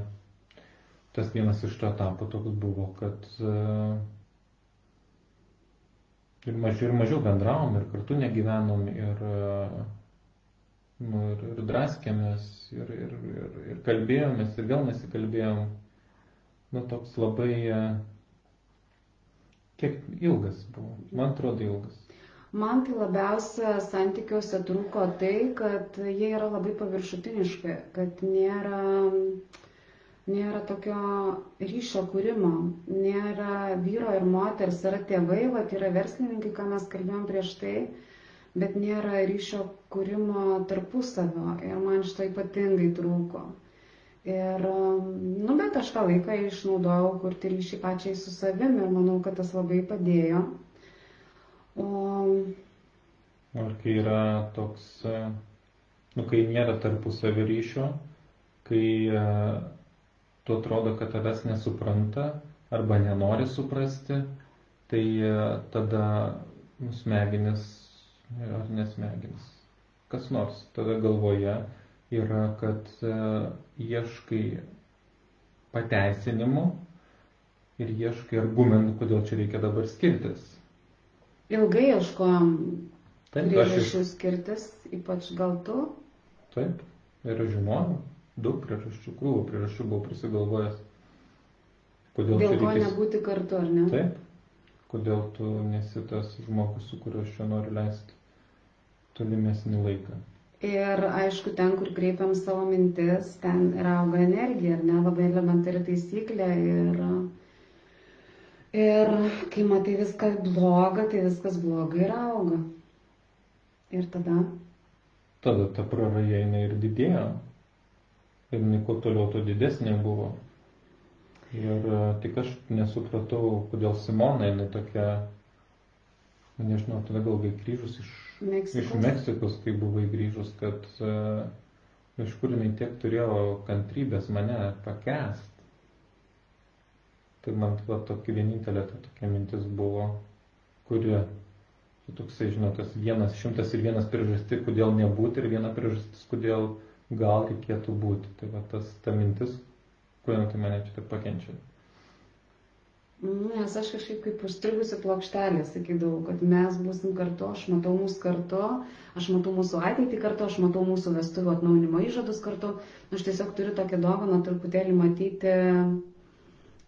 tas vienas iš to etapų toks buvo, kad e, ir mažiau, ir mažiau bendravom, ir kartu negyvenom, ir, nu, ir, ir draskėmės, ir, ir, ir, ir kalbėjomės, ir vėl nesikalbėjom. Nu, toks labai Kiek ilgas buvo? Man atrodo ilgas. Man tai labiausia santykiuose trūko tai, kad jie yra labai paviršutiniški, kad nėra, nėra tokio ryšio kūrimo, nėra vyro ir moters, yra tėvai, va, yra verslininkai, ką mes kalbėjom prieš tai, bet nėra ryšio kūrimo tarpusavio ir man šito ypatingai trūko. Ir, nu, bet aš tą laiką išnaudojau kurti ryšį pačiai su savim ir manau, kad tas labai padėjo. Ar kai yra toks, nu, kai nėra tarpusavio ryšio, kai uh, tu atrodo, kad tavęs nesupranta arba nenori suprasti, tai uh, tada nu, smegenis, ar nesmegenis, kas nors tada galvoje yra, kad uh, ieškai pateisinimų ir ieškai argumentų, kodėl čia reikia dabar skirtis. Ilgai ieškojom priežasčių iš... skirtis, ypač gal tu? Taip, ir aš žinojau, daug priežasčių, krūvų priežasčių buvau prisigalvojęs. Kodėl Dėl ko reikės... nebūti kartu, ar ne? Taip, kodėl tu nesi tas žmogus, su kuriuo aš čia noriu leisti tolimesnį laiką. Ir aišku, ten, kur kreipiam savo mintis, ten ir auga energija, ar ne, labai elementari taisyklė. Ir, ir kai matai viską blogą, tai viskas blogai ir auga. Ir tada? Tada ta praraja jinai ir didėjo. Ir jinai kuo toliau, tuo didesnė buvo. Ir tik aš nesupratau, kodėl Simona jinai tokia, nežinau, tada gal grįžus iš Meksikos. Iš Meksikos, kai buvai grįžus, kad uh, iš kur jinai tiek turėjo kantrybės mane pakest. Tai man va, tokia vienintelė ta tokia mintis buvo, kuri, toksai, žinot, tas vienas, šimtas ir vienas priežastis, kodėl nebūti ir viena priežastis, kodėl gal reikėtų būti. Tai va tas ta mintis, kodėl tai mane čia taip pakenčia. Nes aš kažkaip kaip užstrigusi plokštelė sakydavau, kad mes būsim kartu, aš matau mūsų kartu, aš matau mūsų ateitį kartu, aš matau mūsų vestuvių atnaunimo įžadus kartu. Aš tiesiog turiu tokią dovaną truputėlį matyti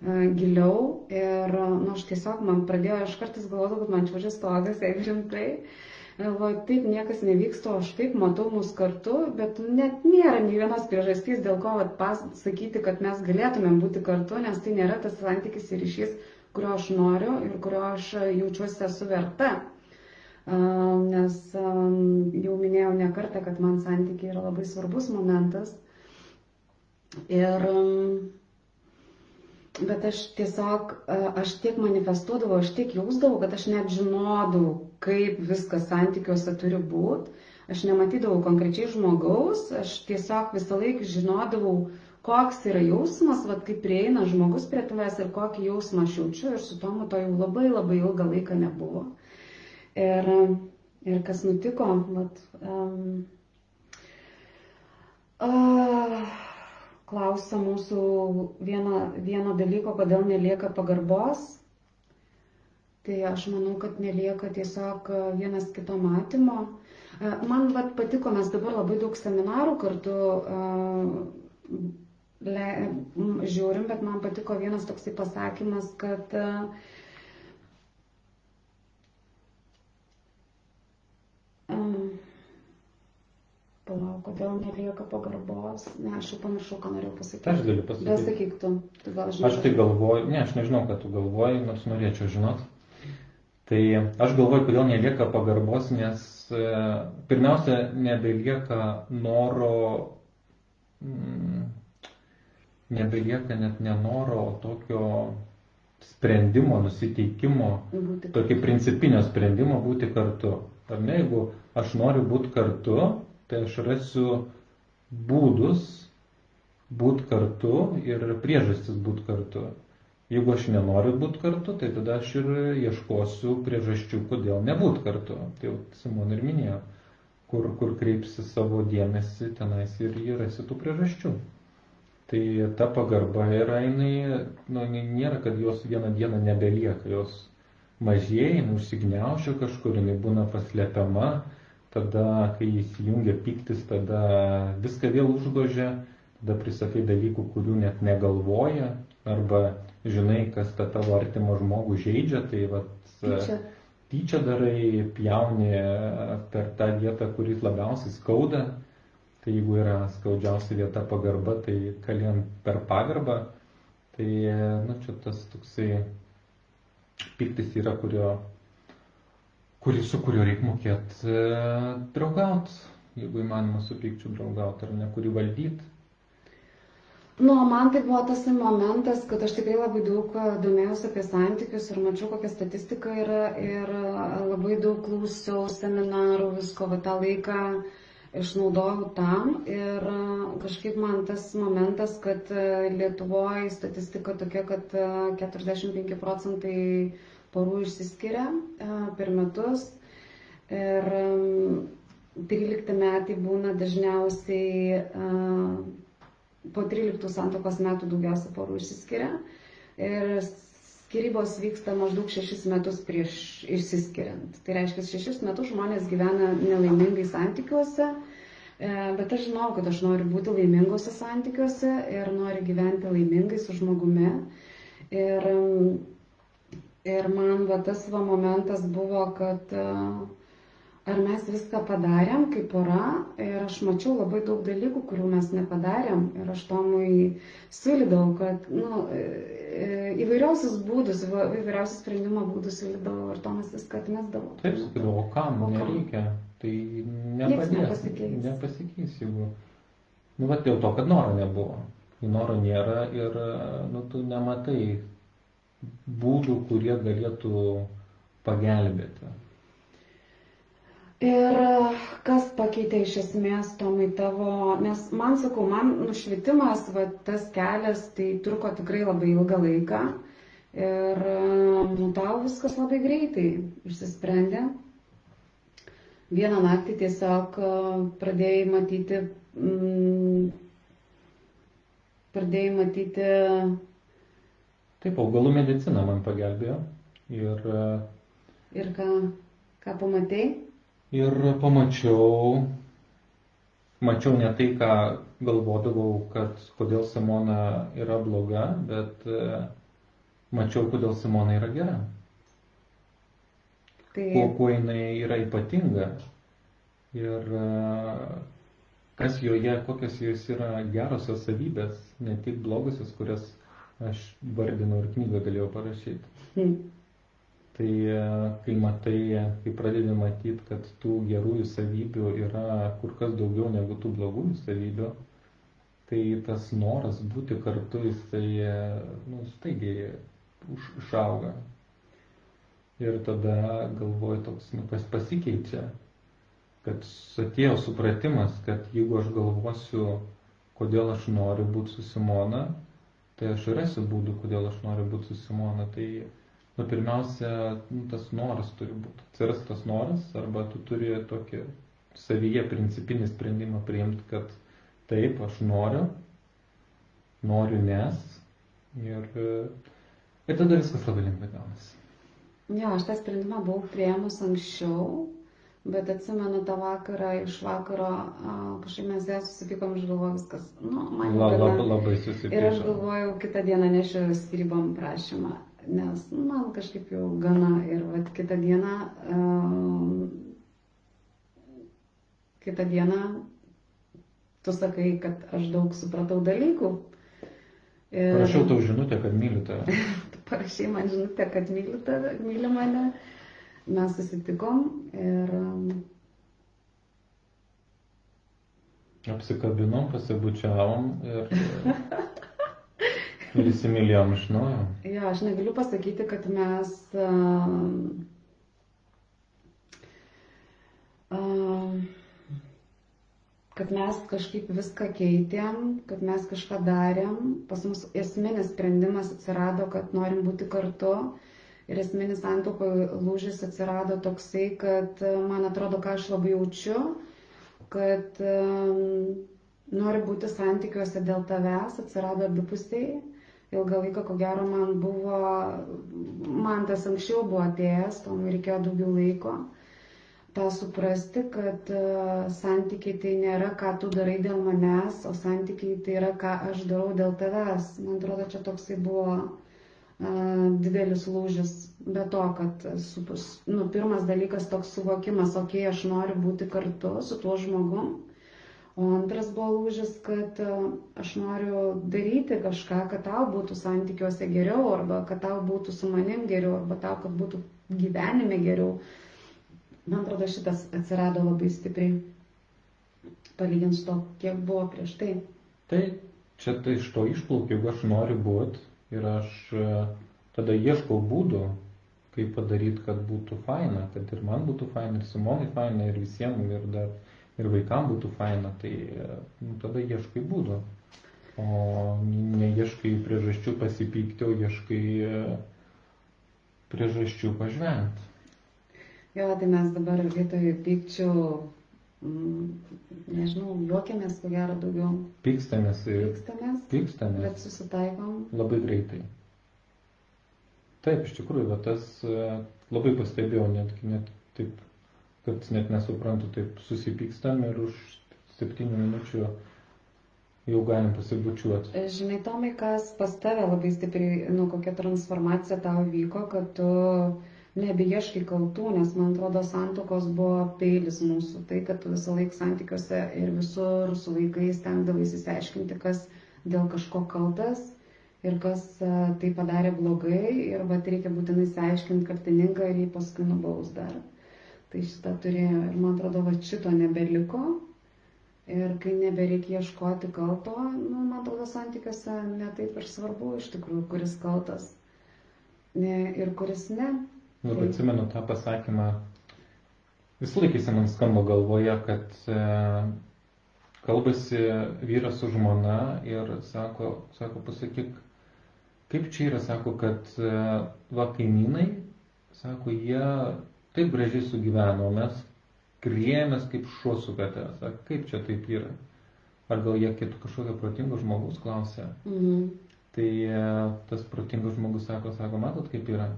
giliau ir nu, aš tiesiog man pradėjo, aš kartais galvodavau, kad man važiuoja stogas, jeigu rimtai. Galvoju, taip niekas nevyksta, aš taip matau mus kartu, bet net nėra nei vienos priežastys, dėl ko vat, pasakyti, kad mes galėtumėm būti kartu, nes tai nėra tas santykis ir ryšys, kurio aš noriu ir kurio aš jaučiuosi esu verta. Nes jau minėjau ne kartą, kad man santykiai yra labai svarbus momentas. Ir bet aš tiesiog, aš tiek manifestuodavau, aš tiek jausdavau, kad aš net žinodavau, kaip viskas santykiuose turi būti. Aš nematydavau konkrečiai žmogaus, aš tiesiog visą laiką žinodavau, koks yra jausmas, vad kaip prieina žmogus prie tavęs ir kokį jausmą aš jaučiu ir su tomu to jau labai labai ilgą laiką nebuvo. Ir, ir kas nutiko, vad. Um, uh, klausia mūsų vieno, vieno dalyko, kodėl nelieka pagarbos. Tai aš manau, kad nelieka tiesiog vienas kito matymo. Man vat, patiko, mes dabar labai daug seminarų kartu le, žiūrim, bet man patiko vienas toksai pasakymas, kad um, Palauk, kodėl nelieka pagarbos. Ne, aš jau pamiršau, ką norėjau pasakyti. Aš galiu pasakyti. Bet sakyk tu, tu gal žinai. Aš tai galvoju, ne, aš nežinau, ką tu galvoji, nors norėčiau žinot. Tai aš galvoju, kodėl nelieka pagarbos, nes e, pirmiausia, nebelieka noro, mm, nebelieka net nenoro, o tokio sprendimo, nusiteikimo, tokio principinio sprendimo būti kartu. Ar ne, jeigu aš noriu būti kartu, tai aš rasiu būdus būti kartu ir priežastis būti kartu. Jeigu aš nenoriu būti kartu, tai tada aš ir ieškosiu priežasčių, kodėl nebūt kartu. Tai jau Simon ir minėjo, kur, kur kreipsi savo dėmesį, tenais ir rasi tų priežasčių. Tai ta pagarba yra, jinai, nu, nėra, kad jos vieną dieną nebelieka, jos mažėja, užsigniaužia kažkur, jinai būna paslėpiama, tada, kai įsijungia piktis, tada viską vėl užgožia, tada prisakai dalykų, kurių net negalvoja, arba žinai, kas tą tavo artimą žmogų žaidžia, tai vat, Tyčia. tyčia darai, pjauni per tą vietą, kuris labiausiai skauda. Tai jeigu yra skaudžiausia vieta pagarba, tai kalėjom per pagarbą. Tai, nu, čia tas toksai piktis yra, kurio, kurį, su kuriuo reikia mokėti e, draugauti, jeigu įmanoma su pykčiu draugauti ar ne, kurį valdyti. Nu, man tai buvo tas momentas, kad aš tikrai labai daug e, domėjausi apie santykius ir mačiau, kokia statistika yra ir e, labai daug klausiau seminarų, visko, va tą laiką išnaudojau tam ir kažkaip man tas momentas, kad Lietuvoje statistika tokia, kad 45 procentai porų išsiskiria per metus ir 13 metai būna dažniausiai po 13 santokos metų daugiausia porų išsiskiria. Ir skirybos vyksta maždaug 6 metus prieš išsiskiriant. Tai reiškia, 6 metus žmonės gyvena nelaimingai santykiuose, e, bet aš žinau, kad aš noriu būti laimingose santykiuose ir noriu gyventi laimingai su žmogumi. Ir, ir man va, tas va momentas buvo, kad uh, ar mes viską padarėm kaip pora? Ir aš mačiau labai daug dalykų, kurių mes nepadarėm. Ir aš Tomui siūlydavau, kad nu, e, e, įvairiausius būdus, įvairiausius sprendimo būdus siūlydavau. Ir Tomas viską atmesdavo. Taip, sakydavau, kam, o nereikia, tai nepadės, nepasikeis. nepasikeis, jeigu, nu, va, dėl to, kad noro nebuvo. Noro nėra ir, nu, tu nematai būdų, kurie galėtų pagelbėti. Ir kas pakeitė iš esmės Tomai tavo, nes man sakau, man nušvitimas, va, tas kelias, tai truko tikrai labai ilgą laiką. Ir nu, tau viskas labai greitai išsisprendė. Vieną naktį tiesiog pradėjai matyti, mm, pradėjai matyti. Taip, augalų medicina man pagelbėjo. Ir, ir ką, ką pamatėjai? ir pamačiau, mačiau ne tai, ką galvodavau, kad kodėl Simona yra bloga, bet mačiau, kodėl Simona yra gera. Tai... Kuo, kuo jinai yra ypatinga ir kas joje, kokios jos yra gerosios savybės, ne tik blogosios, kurias aš vardinau ir knygą galėjau parašyti. Hmm. Tai e, kai matai, kai pradedi matyti, kad tų gerųjų savybių yra kur kas daugiau negu tų blogųjų savybių, tai tas noras būti kartu, jisai e, nu, staigiai išauga. Ir tada galvoju toks nu, pas, pasikeičia, kad atėjo supratimas, kad jeigu aš galvosiu, kodėl aš noriu būti su Simona, tai aš rasiu būdų, kodėl aš noriu būti su Simona. Tai nu, pirmiausia, nu, tas noras turi būti. Atsiras tas noras, arba tu turi tokį savyje principinį sprendimą priimti, kad taip, aš noriu, noriu nes. Ir, ir tada viskas labai lengvai gaunasi. Jo, aš tą sprendimą buvau prieimus anksčiau, bet atsimenu tą vakarą, iš vakaro, kažkaip mes ją susipykom, aš galvoju viskas, nu, man La, labai, labai susipykom. Ir aš galvojau, kitą dieną nešiu skirybom prašymą nes nu, man kažkaip jau gana ir vat, kitą dieną, uh, kitą dieną tu sakai, kad aš daug supratau dalykų. Ir... Parašiau tau žinutę, kad myliu tave. tu parašai man žinutę, kad myliu tave, myli mane. Mes susitikom ir... Um, Apsikabinom, pasibučiavom ir Ir įsimylėjom iš naujo. Jo, aš negaliu pasakyti, kad mes. Uh, uh, kad mes kažkaip viską keitėm, kad mes kažką darėm. Pas mus esminis sprendimas atsirado, kad norim būti kartu. Ir esminis santokoje lūžis atsirado toksai, kad man atrodo, ką aš labai jaučiu, kad um, noriu būti santykiuose dėl tavęs, atsirado abipusiai. Ilgą laiką, ko gero, man buvo, man tas anksčiau buvo atėjęs, tom reikėjo daugiau laiko tą suprasti, kad e, santykiai tai nėra, ką tu darai dėl manęs, o santykiai tai yra, ką aš darau dėl tavęs. Man atrodo, čia toksai buvo didelis lūžis. Be to, kad nu, pirmas dalykas toks suvokimas, okei, okay, aš noriu būti kartu su tuo žmogum. O antras buvo lūžis, kad aš noriu daryti kažką, kad tau būtų santykiuose geriau, arba kad tau būtų su manim geriau, arba tau, kad būtų gyvenime geriau. Man atrodo, šitas atsirado labai stipriai, palyginti su to, kiek buvo prieš tai. Tai čia tai iš to išplaukia, jeigu aš noriu būti ir aš e, tada ieškau būdų, kaip padaryti, kad būtų faina, kad ir man būtų faina, ir Simonai faina, ir visiems, ir, dar, ir vaikams būtų faina, tai e, nu, tada ieškai būdų. O neieškai priežasčių pasipykti, o ieškai e, priežasčių pažvengti. Jo, tai mes dabar vietoj pykčių, nežinau, juokiamės, ko gero daugiau. Pykstamės ir. Pykstamės. Pykstamės. Bet susitaikom. Labai greitai. Taip, iš tikrųjų, va, tas e, labai pastebėjau, net, net taip, kad net nesuprantu, taip susipykstam ir už septynių minučių jau galim pasibučiuoti. E, žinai, Tomai, kas pas tave labai stipriai, nu, kokia transformacija tau vyko, kad tu nebeieškai kaltų, nes man atrodo santokos buvo peilis mūsų. Tai, kad tu visą laiką santykiuose ir visur su vaikais stengdavai įsiaiškinti, kas dėl kažko kaltas ir kas e, tai padarė blogai ir va reikia būtinai įsiaiškinti kaltininką ir jį paskui nubaus dar. Tai šitą turėjo ir man atrodo, va šito nebeliko. Ir kai nebereikia ieškoti kalto, nu, man atrodo, santykiuose netaip ir svarbu iš tikrųjų, kuris kaltas ne, ir kuris ne. Labai atsimenu tą pasakymą. Visą laiką jis man skamba galvoje, kad e, kalbasi vyras su žmona ir sako, sako pasakyk, kaip čia yra, sako, kad e, va kaimynai, sako, jie taip gražiai sugyveno, mes kriemės kaip šuo su kate, sako, kaip čia taip yra. Ar gal jie kitų kažkokio protingo žmogus klausė. Mhm. Tai e, tas protingas žmogus sako, sako, matot kaip yra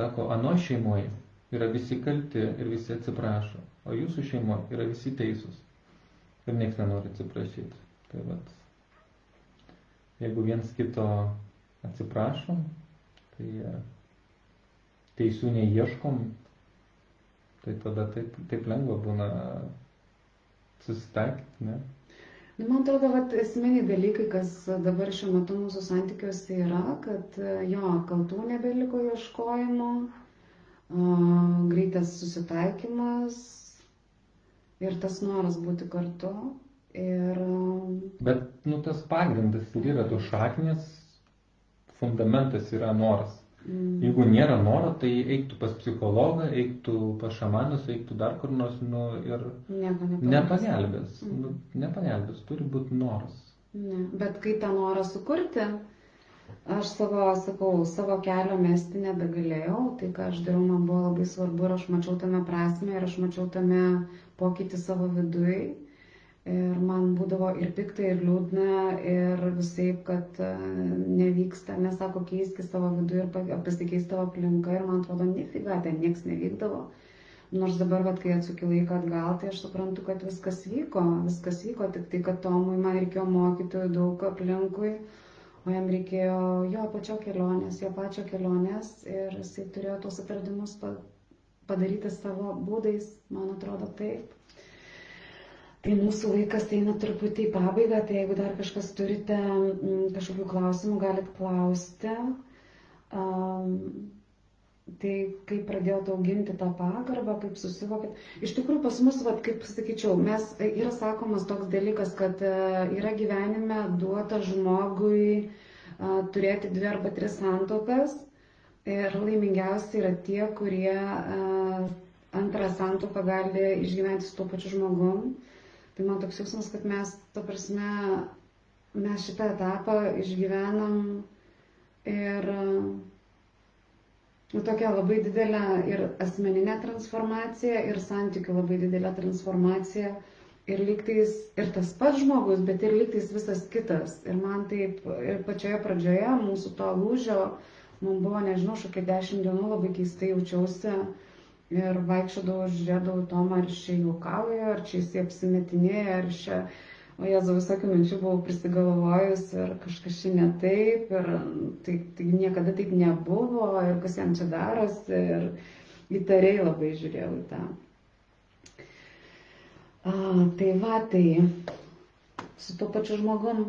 Sako, ano šeimoje yra visi kalti ir visi atsiprašo, o jūsų šeimoje yra visi teisūs. Ir niekas nenori atsiprašyti. Tai vat, jeigu viens kito atsiprašom, tai e, teisų neieškom, tai tada taip, taip lengva būna susitaikyti, ne? Nu, man atrodo, kad esminiai dalykai, kas dabar šiuo metu mūsų santykiuose yra, kad jo, kaltų nebeliko ieškojimo, greitas susitaikymas ir tas noras būti kartu. Ir... Bet, nu, tas pagrindas ir yra tos šaknės, fundamentas yra noras. Mm. Jeigu nėra noro, tai eiktų pas psichologą, eiktų pas šamanus, eiktų dar kur nors nu, ir Nieko nepagelbės. Mm. Nu, nepagelbės, turi būti noras. Ne. Bet kai tą norą sukurti, aš savo, sakau, savo kelio mesti nebegalėjau, tai ką aš dariau, man buvo labai svarbu ir aš mačiau tame prasme ir aš mačiau tame pokytį savo vidui. Ir man būdavo ir pikta, ir liūdna, ir visai, kad e, nevyksta, nesako keisti savo vidų ir pasikeisti tavo aplinką. Ir man atrodo, nefiga, ten niekas nevykdavo. Nors dabar, vat, kai atsuki laiką atgal, tai aš suprantu, kad viskas vyko, viskas vyko, tik tai, kad Tomui man reikėjo mokytojų daug aplinkui, o jam reikėjo jo pačio kelionės, jo pačio kelionės ir jisai turėjo tuos atradimus padaryti savo būdais, man atrodo taip. Tai mūsų laikas eina truputį į pabaigą, tai jeigu dar kažkas turite mm, kažkokių klausimų, galit klausti. Um, tai kaip pradėjote auginti tą pagarbą, kaip susivokėt. Iš tikrųjų, pas mus, vat, kaip sakyčiau, mes, yra sakomas toks dalykas, kad uh, yra gyvenime duota žmogui uh, turėti dvi arba tris santokas ir laimingiausi yra tie, kurie uh, antrą santoką gali išgyventi su tuo pačiu žmogum. Tai man toks jausmas, kad mes, ta prasme, mes šitą etapą išgyvenam ir nu, tokia labai didelė ir asmeninė transformacija, ir santykių labai didelė transformacija. Ir lygtais ir tas pats žmogus, bet ir lygtais visas kitas. Ir man taip, ir pačioje pradžioje mūsų to lūžio, man buvo, nežinau, šokia dešimt dienų labai keistai jaučiausi ir vaikščiodavau, žiūrėdavau Tomą, ar čia juokauja, ar čia jis apsimetinėja, ar čia, o Jėzau, visokių minčių buvau prisigalvojus ir kažkas čia ne taip, ir tai, tai niekada taip nebuvo, ir kas jam čia darosi, ir įtariai labai žiūrėjau į tą. A, tai va, tai su tuo pačiu žmogum.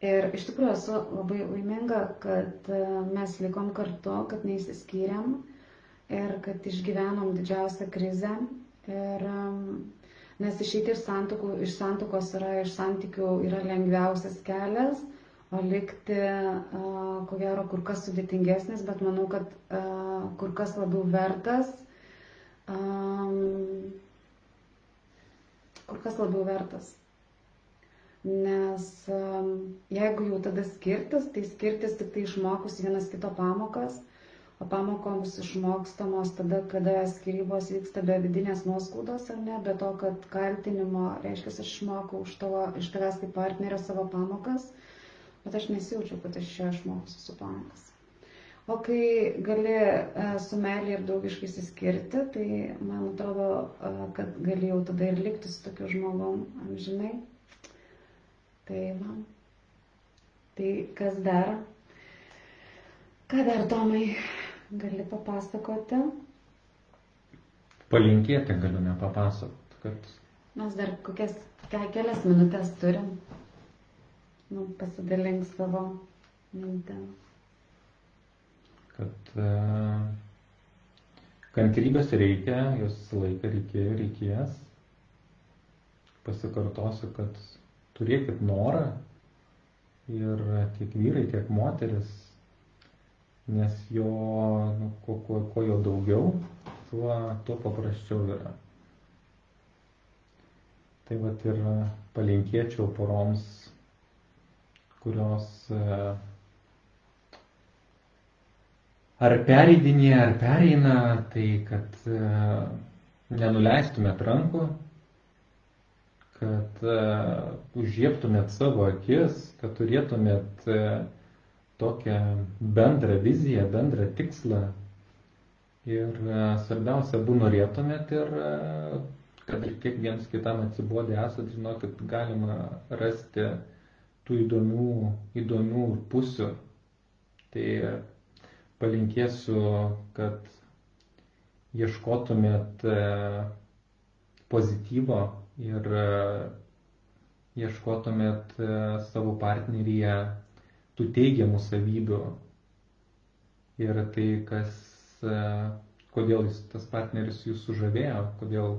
Ir iš tikrųjų esu labai laiminga, kad mes likom kartu, kad neįsiskyrėm ir kad išgyvenom didžiausią krizę. Ir, nes išeiti iš, santokų, iš santokos yra, iš santykių yra lengviausias kelias, o likti, ko gero, kur kas sudėtingesnis, bet manau, kad kur kas labiau vertas. Kur kas labiau vertas. Nes jeigu jau tada skirtis, tai skirtis tik tai išmokus vienas kito pamokas pamokoms išmokstamos tada, kada skirybos vyksta be vidinės nuoskaudos ar ne, be to, kad kaltinimo, reiškia, aš išmokau iš, tavo, iš tavęs kaip partnerio savo pamokas, bet aš nesijaučiu, kad aš čia išmoksiu su pamokas. O kai gali e, su meilė ir draugiškai įsiskirti, tai man atrodo, e, kad gali jau tada ir likti su tokiu žmogum amžinai. Tai man. Tai kas dar? Ką dar, Tomai? Gali papasakoti? Palinkėti galiu nepapasakoti, kad. Mes dar kokias kelias minutės turim. Nu, pasidalink savo mintėm. Kad uh, kantrybės reikia, jos laiką reikėjo, reikės. Pasikartosiu, kad turėkit norą ir tiek vyrai, tiek moteris nes jo, nu, kuo, kuo, kuo jo daugiau, tuo, tuo paprasčiau yra. Tai vat ir palinkėčiau poroms, kurios e, ar pereidinė, ar pereina, tai kad e, nenuleistumėt rankų, kad uh, užžieptumėt savo akis, kad turėtumėt uh, tokią bendrą viziją, bendrą tikslą. Ir e, svarbiausia, bū norėtumėt ir e, kad ir kiek vienas kitam atsibodė esat, žinokit, galima rasti tų įdomių, įdomių pusių. Tai palinkėsiu, kad ieškotumėt e, pozityvo ir ieškotumėt savo partneryje tų teigiamų savybių ir tai, kas, e, kodėl jis, tas partneris jūs sužavėjo, kodėl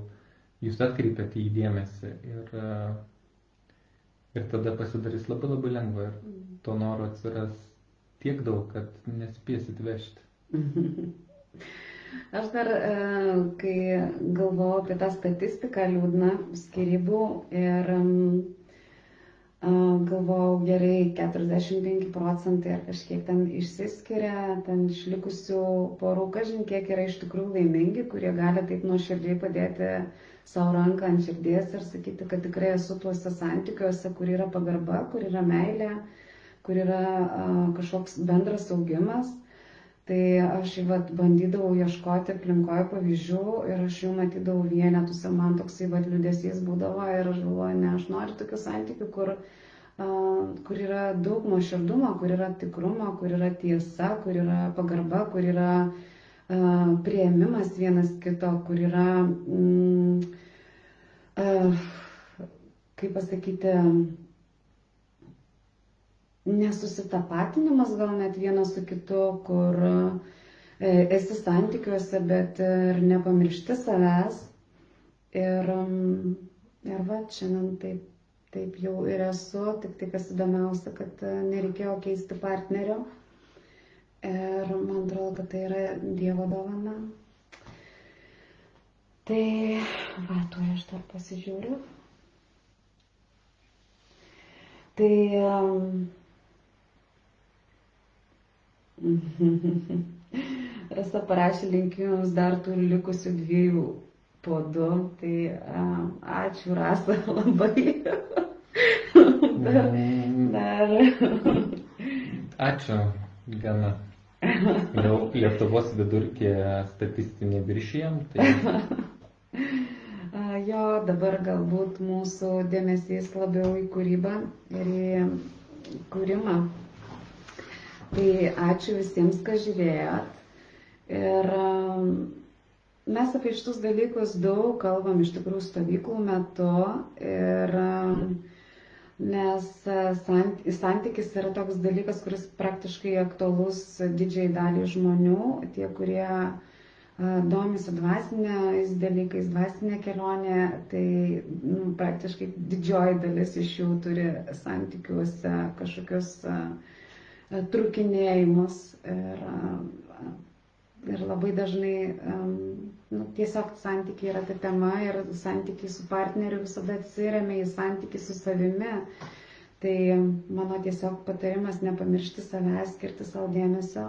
jūs atkreipėte į dėmesį ir, e, ir tada pasidarys labai labai lengva ir to noro atsiras tiek daug, kad nespėsit vežti. Aš dar, e, kai galvojau apie tą statistiką liūdną skirybų ir galvojau, gerai, 45 procentai ar kažkiek ten išsiskiria, ten išlikusių porų, kažin kiek yra iš tikrųjų laimingi, kurie gali taip nuoširdžiai padėti savo ranką ant širdies ir sakyti, kad tikrai esu tuose santykiuose, kur yra pagarba, kur yra meilė, kur yra a, kažkoks bendras augimas. Tai aš vat, bandydavau ieškoti aplinkoje pavyzdžių ir aš jau matydavau vienetus ir man toksai vat, liūdėsys būdavo ir aš galvoju, ne, aš noriu tokių santykių, kur, kur yra daug nuoširdumo, kur yra tikrumo, kur yra tiesa, kur yra pagarba, kur yra prieimimas vienas kito, kur yra, mm, kaip pasakyti, nesusitapatinimas gal net vienas su kitu, kur e, esi santykiuose, bet ir nepamiršti savęs. Ir, mm, ir va, šiandien taip, taip jau ir esu, tik tai kas įdomiausia, kad e, nereikėjo keisti partnerio. Ir man atrodo, kad tai yra Dievo dovana. Tai, va, tu aš dar pasižiūriu. Tai Rasa parašė linkimus dar tų likusių dviejų po du. Tai um, ačiū Rasa labai. dar, Mm, dar. Ačiū, gana. Jau Lietuvos vidurkį statistinį viršijam, tai A, Jo, dabar galbūt mūsų dėmesys labiau į kūrybą ir į kūrimą. Tai ačiū visiems, kas žiūrėjot. Ir um, mes apie šitus dalykus daug kalbam iš tikrųjų stovyklų metu. Ir um, nes sant- santykis yra toks dalykas, kuris praktiškai aktualus didžiai daliai žmonių, tie, kurie a, domisi dvasiniais dalykais, dvasinė kelionė, tai nu, praktiškai didžioji dalis iš jų turi santykiuose kažkokius a, trukinėjimus ir, a, ir labai dažnai um, nu, tiesiog santykiai yra ta tema ir santykiai su partneriu visada atsiriamia į santykiai su savimi. Tai mano tiesiog patarimas nepamiršti savęs, skirti savo dėmesio.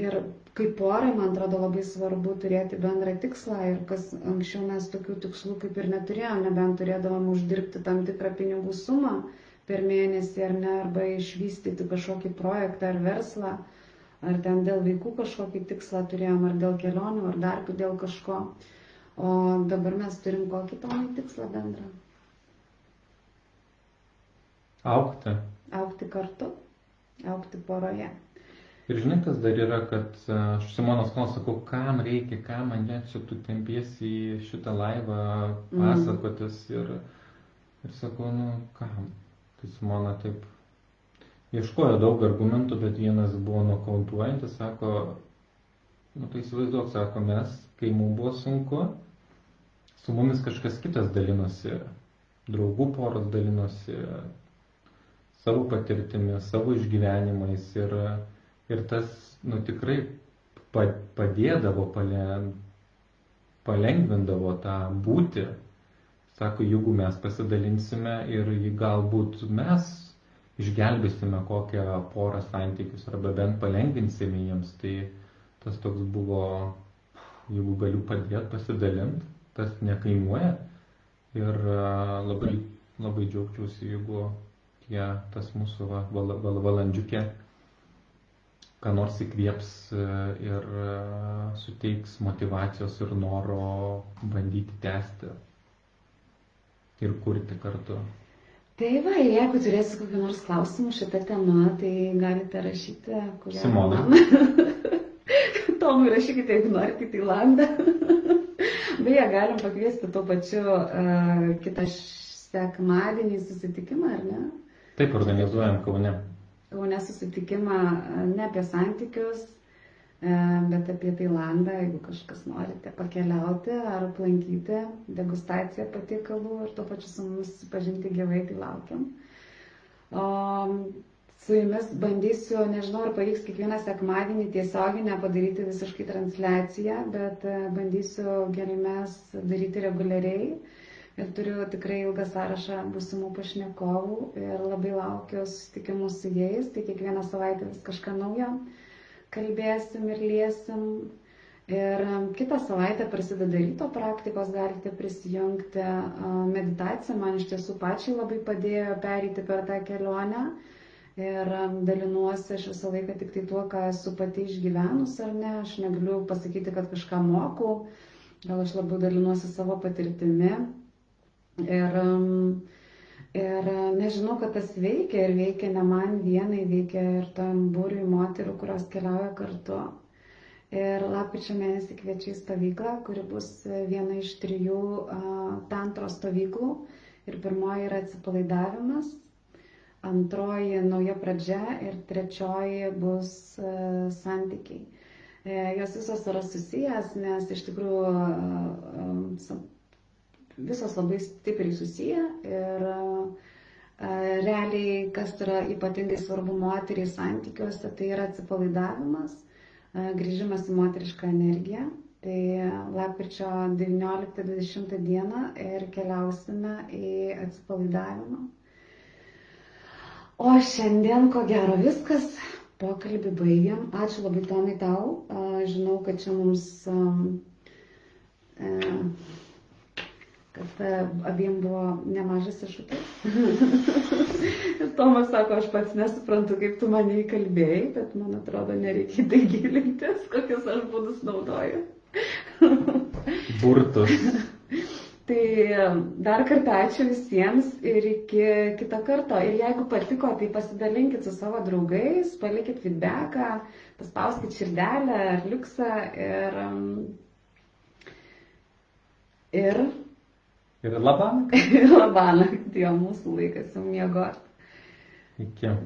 Ir kaip porai, man atrodo, labai svarbu turėti bendrą tikslą ir kas anksčiau mes tokių tikslų kaip ir neturėjom, nebent turėdavom uždirbti tam tikrą pinigų sumą per mėnesį ar ne, arba išvystyti kažkokį projektą ar verslą, ar ten dėl vaikų kažkokį tikslą turėjom, ar dėl kelionių, ar dar dėl kažko. O dabar mes turim kokį tomai tikslą bendrą. aukti. Aukti kartu, aukti poroje. Ir žinai, kas dar yra, kad a, aš Simonas klausiu, sakau, kam reikia, kam mane čia tu tempiesi į šitą laivą pasakotis ir, ir sakau, nu kam. Tai Simona taip ieškojo daug argumentų, bet vienas buvo nokautuojantis, sako, nu tai įsivaizduok, sako, mes, kai mums buvo sunku, su mumis kažkas kitas dalinosi, draugų poros dalinosi savo patirtimi, savo išgyvenimais ir, ir tas, nu tikrai pa- padėdavo, pale, palengvindavo tą būti. Sako, jeigu mes pasidalinsime ir galbūt mes išgelbėsime kokią porą santykius arba bent palengvinsime jiems, tai tas toks buvo, jeigu galiu padėti, pasidalinti, tas nekainuoja. Ir a, labai, labai džiaugčiausi, jeigu tie, tas mūsų va, val, val, valandžiukė, ką nors įkvieps e, ir e, suteiks motivacijos ir noro bandyti tęsti ir kurti kartu. Tai va, ir jeigu turėsite kokių nors klausimų šitą temą, tai galite rašyti, kurią. Simona. Tomui rašykite, jeigu norite į Tailandą. Beje, galim pakviesti tuo pačiu uh, kitą sekmadienį susitikimą, ar ne? Taip organizuojam Kaune. Kaune susitikimą e, ne apie santykius, bet apie Tailandą, jeigu kažkas norite pakeliauti ar aplankyti degustaciją patiekalų ir tuo pačiu su mumis pažinti gyvai, tai laukiam. O su jumis bandysiu, nežinau, ar pavyks kiekvieną sekmadienį tiesioginę padaryti visiškai transliaciją, bet e, bandysiu gelmes daryti reguliariai. Ir turiu tikrai ilgą sąrašą būsimų pašnekovų ir labai laukiu susitikimų su jais. Tai kiekvieną savaitę vis kažką naujo kalbėsim ir liesim. Ir um, kitą savaitę prasideda ryto praktikos, galite prisijungti. A, Meditacija man iš tiesų pačiai labai padėjo pereiti per tą kelionę. Ir um, dalinuosi aš visą laiką tik tai tuo, ką esu pati išgyvenus ar ne. Aš negaliu pasakyti, kad kažką mokau. Gal aš labiau dalinuosi savo patirtimi. Ir, um, ir nežinau, kad tas veikia ir veikia ne man vienai, veikia ir tam būriui moterų, kurios keliauja kartu. Ir lapkričio mėnesį kviečiu į stovyklą, kuri bus viena iš trijų uh, tantro stovyklų. Ir pirmoji yra atsipalaidavimas, antroji nauja pradžia ir trečioji bus uh, santykiai. E, jos visos yra susijęs, nes iš tikrųjų uh, visos labai stipriai susiję ir e, realiai, kas yra ypatingai svarbu moteriai santykiuose, tai yra atsipalaidavimas, e, grįžimas į moterišką energiją. Tai lapkričio 19-20 dieną ir keliausime į atsipalaidavimą. O šiandien, ko gero, viskas. Pokalbį baigiam. Ačiū labai Tomai tau. Žinau, kad čia mums e, kad e, abiem buvo nemažas iššūkis. Tomas sako, aš pats nesuprantu, kaip tu mane įkalbėjai, bet man atrodo, nereikia tai gilintis, kokius aš būdus naudoju. Burtus. Tai e, dar kartą ačiū visiems ir iki kito karto. Ir jeigu patiko, tai pasidalinkit su savo draugais, palikit feedbacką, paspauskit širdelę ar liuksą ir, ir Ir labanakt. Ir labanakt, jo mūsų laikas jau miegoti. Iki.